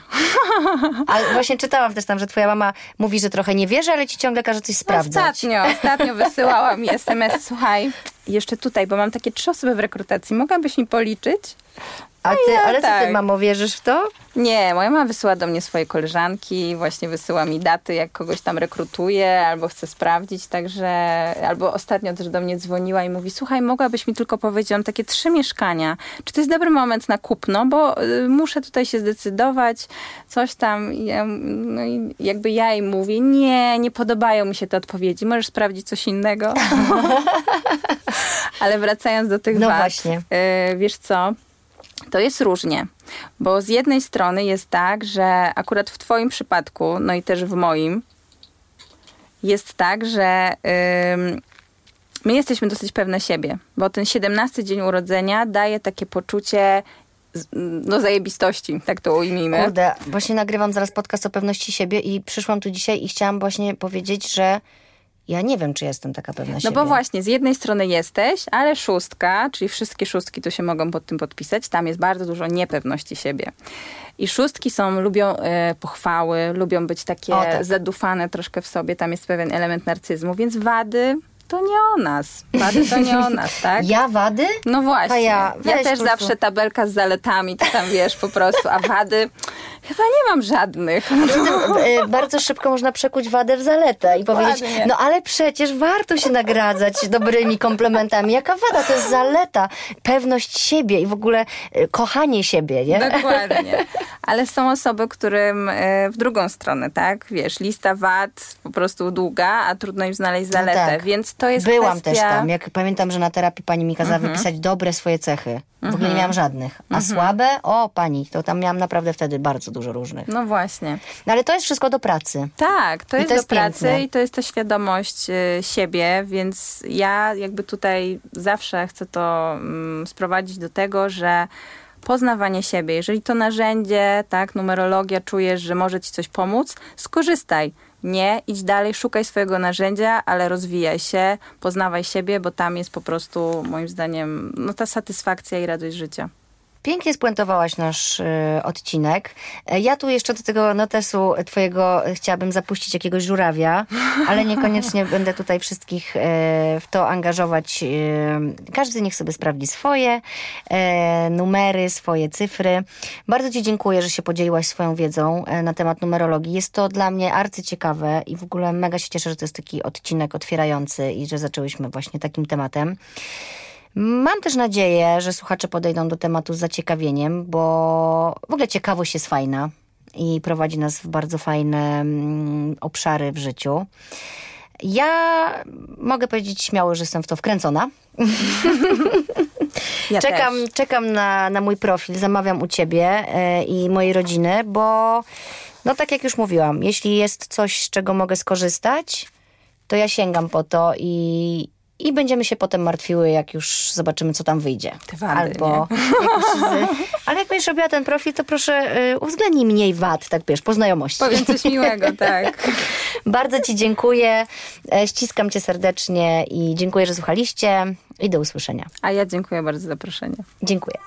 Ale właśnie czytałam też tam, że twoja mama mówi, że trochę nie wierzy, ale ci ciągle każe coś sprawdzać. Ostatnio, ostatnio wysyłała mi SMS, słuchaj, jeszcze tutaj, bo mam takie trzy osoby w rekrutacji, mogłabyś mi policzyć? A ty, ja ale co ty, tak. mamo, wierzysz w to? Nie, moja mama wysyła do mnie swoje koleżanki, właśnie wysyła mi daty, jak kogoś tam rekrutuje, albo chce sprawdzić, także, albo ostatnio też do mnie dzwoniła i mówi, słuchaj, mogłabyś mi tylko powiedzieć, mam takie trzy mieszkania, czy to jest dobry moment na kupno, bo y, muszę tutaj się zdecydować, coś tam, no i jakby ja jej mówię, nie, nie podobają mi się te odpowiedzi, możesz sprawdzić coś innego. Ale wracając do tych No wad, właśnie. y, wiesz co, to jest różnie, bo z jednej strony jest tak, że akurat w Twoim przypadku, no i też w moim, jest tak, że ym, my jesteśmy dosyć pewne siebie, bo ten 17 dzień urodzenia daje takie poczucie no zajebistości, tak to ujmijmy. Kurde, właśnie nagrywam zaraz podcast o pewności siebie i przyszłam tu dzisiaj i chciałam właśnie powiedzieć, że ja nie wiem, czy jestem taka pewna No siebie. bo właśnie, z jednej strony jesteś, ale szóstka, czyli wszystkie szóstki tu się mogą pod tym podpisać, tam jest bardzo dużo niepewności siebie. I szóstki są, lubią e, pochwały, lubią być takie O, tak. zadufane troszkę w sobie, tam jest pewien element narcyzmu, więc wady to nie o nas. Wady to nie o nas, tak? Ja wady? No właśnie. A Ja, ja- też zawsze tabelka z zaletami, to tam wiesz po prostu, a wady chyba nie mam żadnych. Zatem, e, bardzo szybko można przekuć wadę w zaletę i powiedzieć, Dokładnie. no ale przecież warto się nagradzać dobrymi komplementami. Jaka wada? To jest zaleta, pewność siebie i w ogóle e, kochanie siebie, nie? Dokładnie. Ale są osoby, którym e, w drugą stronę, tak? Wiesz, lista wad po prostu długa, a trudno im znaleźć zaletę. tak. Więc to jest Byłam kwestia... Mhm. też tam. Jak pamiętam, że na terapii pani mi kazała wypisać dobre swoje cechy. W ogóle nie miałam żadnych. A słabe? O, pani, to tam miałam naprawdę wtedy bardzo dużo różnych. No właśnie. No ale to jest wszystko do pracy. Tak, to I jest, to jest do pracy piękne. i to jest ta świadomość e, siebie, więc ja jakby tutaj zawsze chcę to mm, sprowadzić do tego, że poznawanie siebie, jeżeli to narzędzie, tak, numerologia, czujesz, że może ci coś pomóc, skorzystaj. Nie, idź dalej, szukaj swojego narzędzia, ale rozwijaj się, poznawaj siebie, bo tam jest po prostu, moim zdaniem, no ta satysfakcja i radość życia. Pięknie spuentowałaś nasz y, odcinek. E, Ja tu jeszcze do tego notesu twojego chciałabym zapuścić jakiegoś żurawia, ale niekoniecznie będę tutaj wszystkich e, w to angażować. E, każdy niech sobie sprawdzi swoje numery, swoje cyfry. Bardzo Ci dziękuję, że się podzieliłaś swoją wiedzą na temat numerologii. Jest to dla mnie arcyciekawe i w ogóle mega się cieszę, że to jest taki odcinek otwierający i że zaczęłyśmy właśnie takim tematem. Mam też nadzieję, że słuchacze podejdą do tematu z zaciekawieniem, bo w ogóle ciekawość jest fajna i prowadzi nas w bardzo fajne mm, obszary w życiu. Ja mogę powiedzieć śmiało, że jestem w to wkręcona. Ja czekam też. czekam na, na mój profil, zamawiam u ciebie e, i mojej rodziny, bo no tak jak już mówiłam, jeśli jest coś, z czego mogę skorzystać, to ja sięgam po to i, i będziemy się potem martwiły, jak już zobaczymy, co tam wyjdzie. Te wady, Albo ale jak będziesz robiła ten profil, to proszę y, uwzględnij mniej wad, tak wiesz, po znajomości. Powiem coś miłego, tak. Bardzo Ci dziękuję, e, ściskam Cię serdecznie i dziękuję, że słuchaliście i do usłyszenia. A ja dziękuję bardzo za zaproszenie. Dziękuję.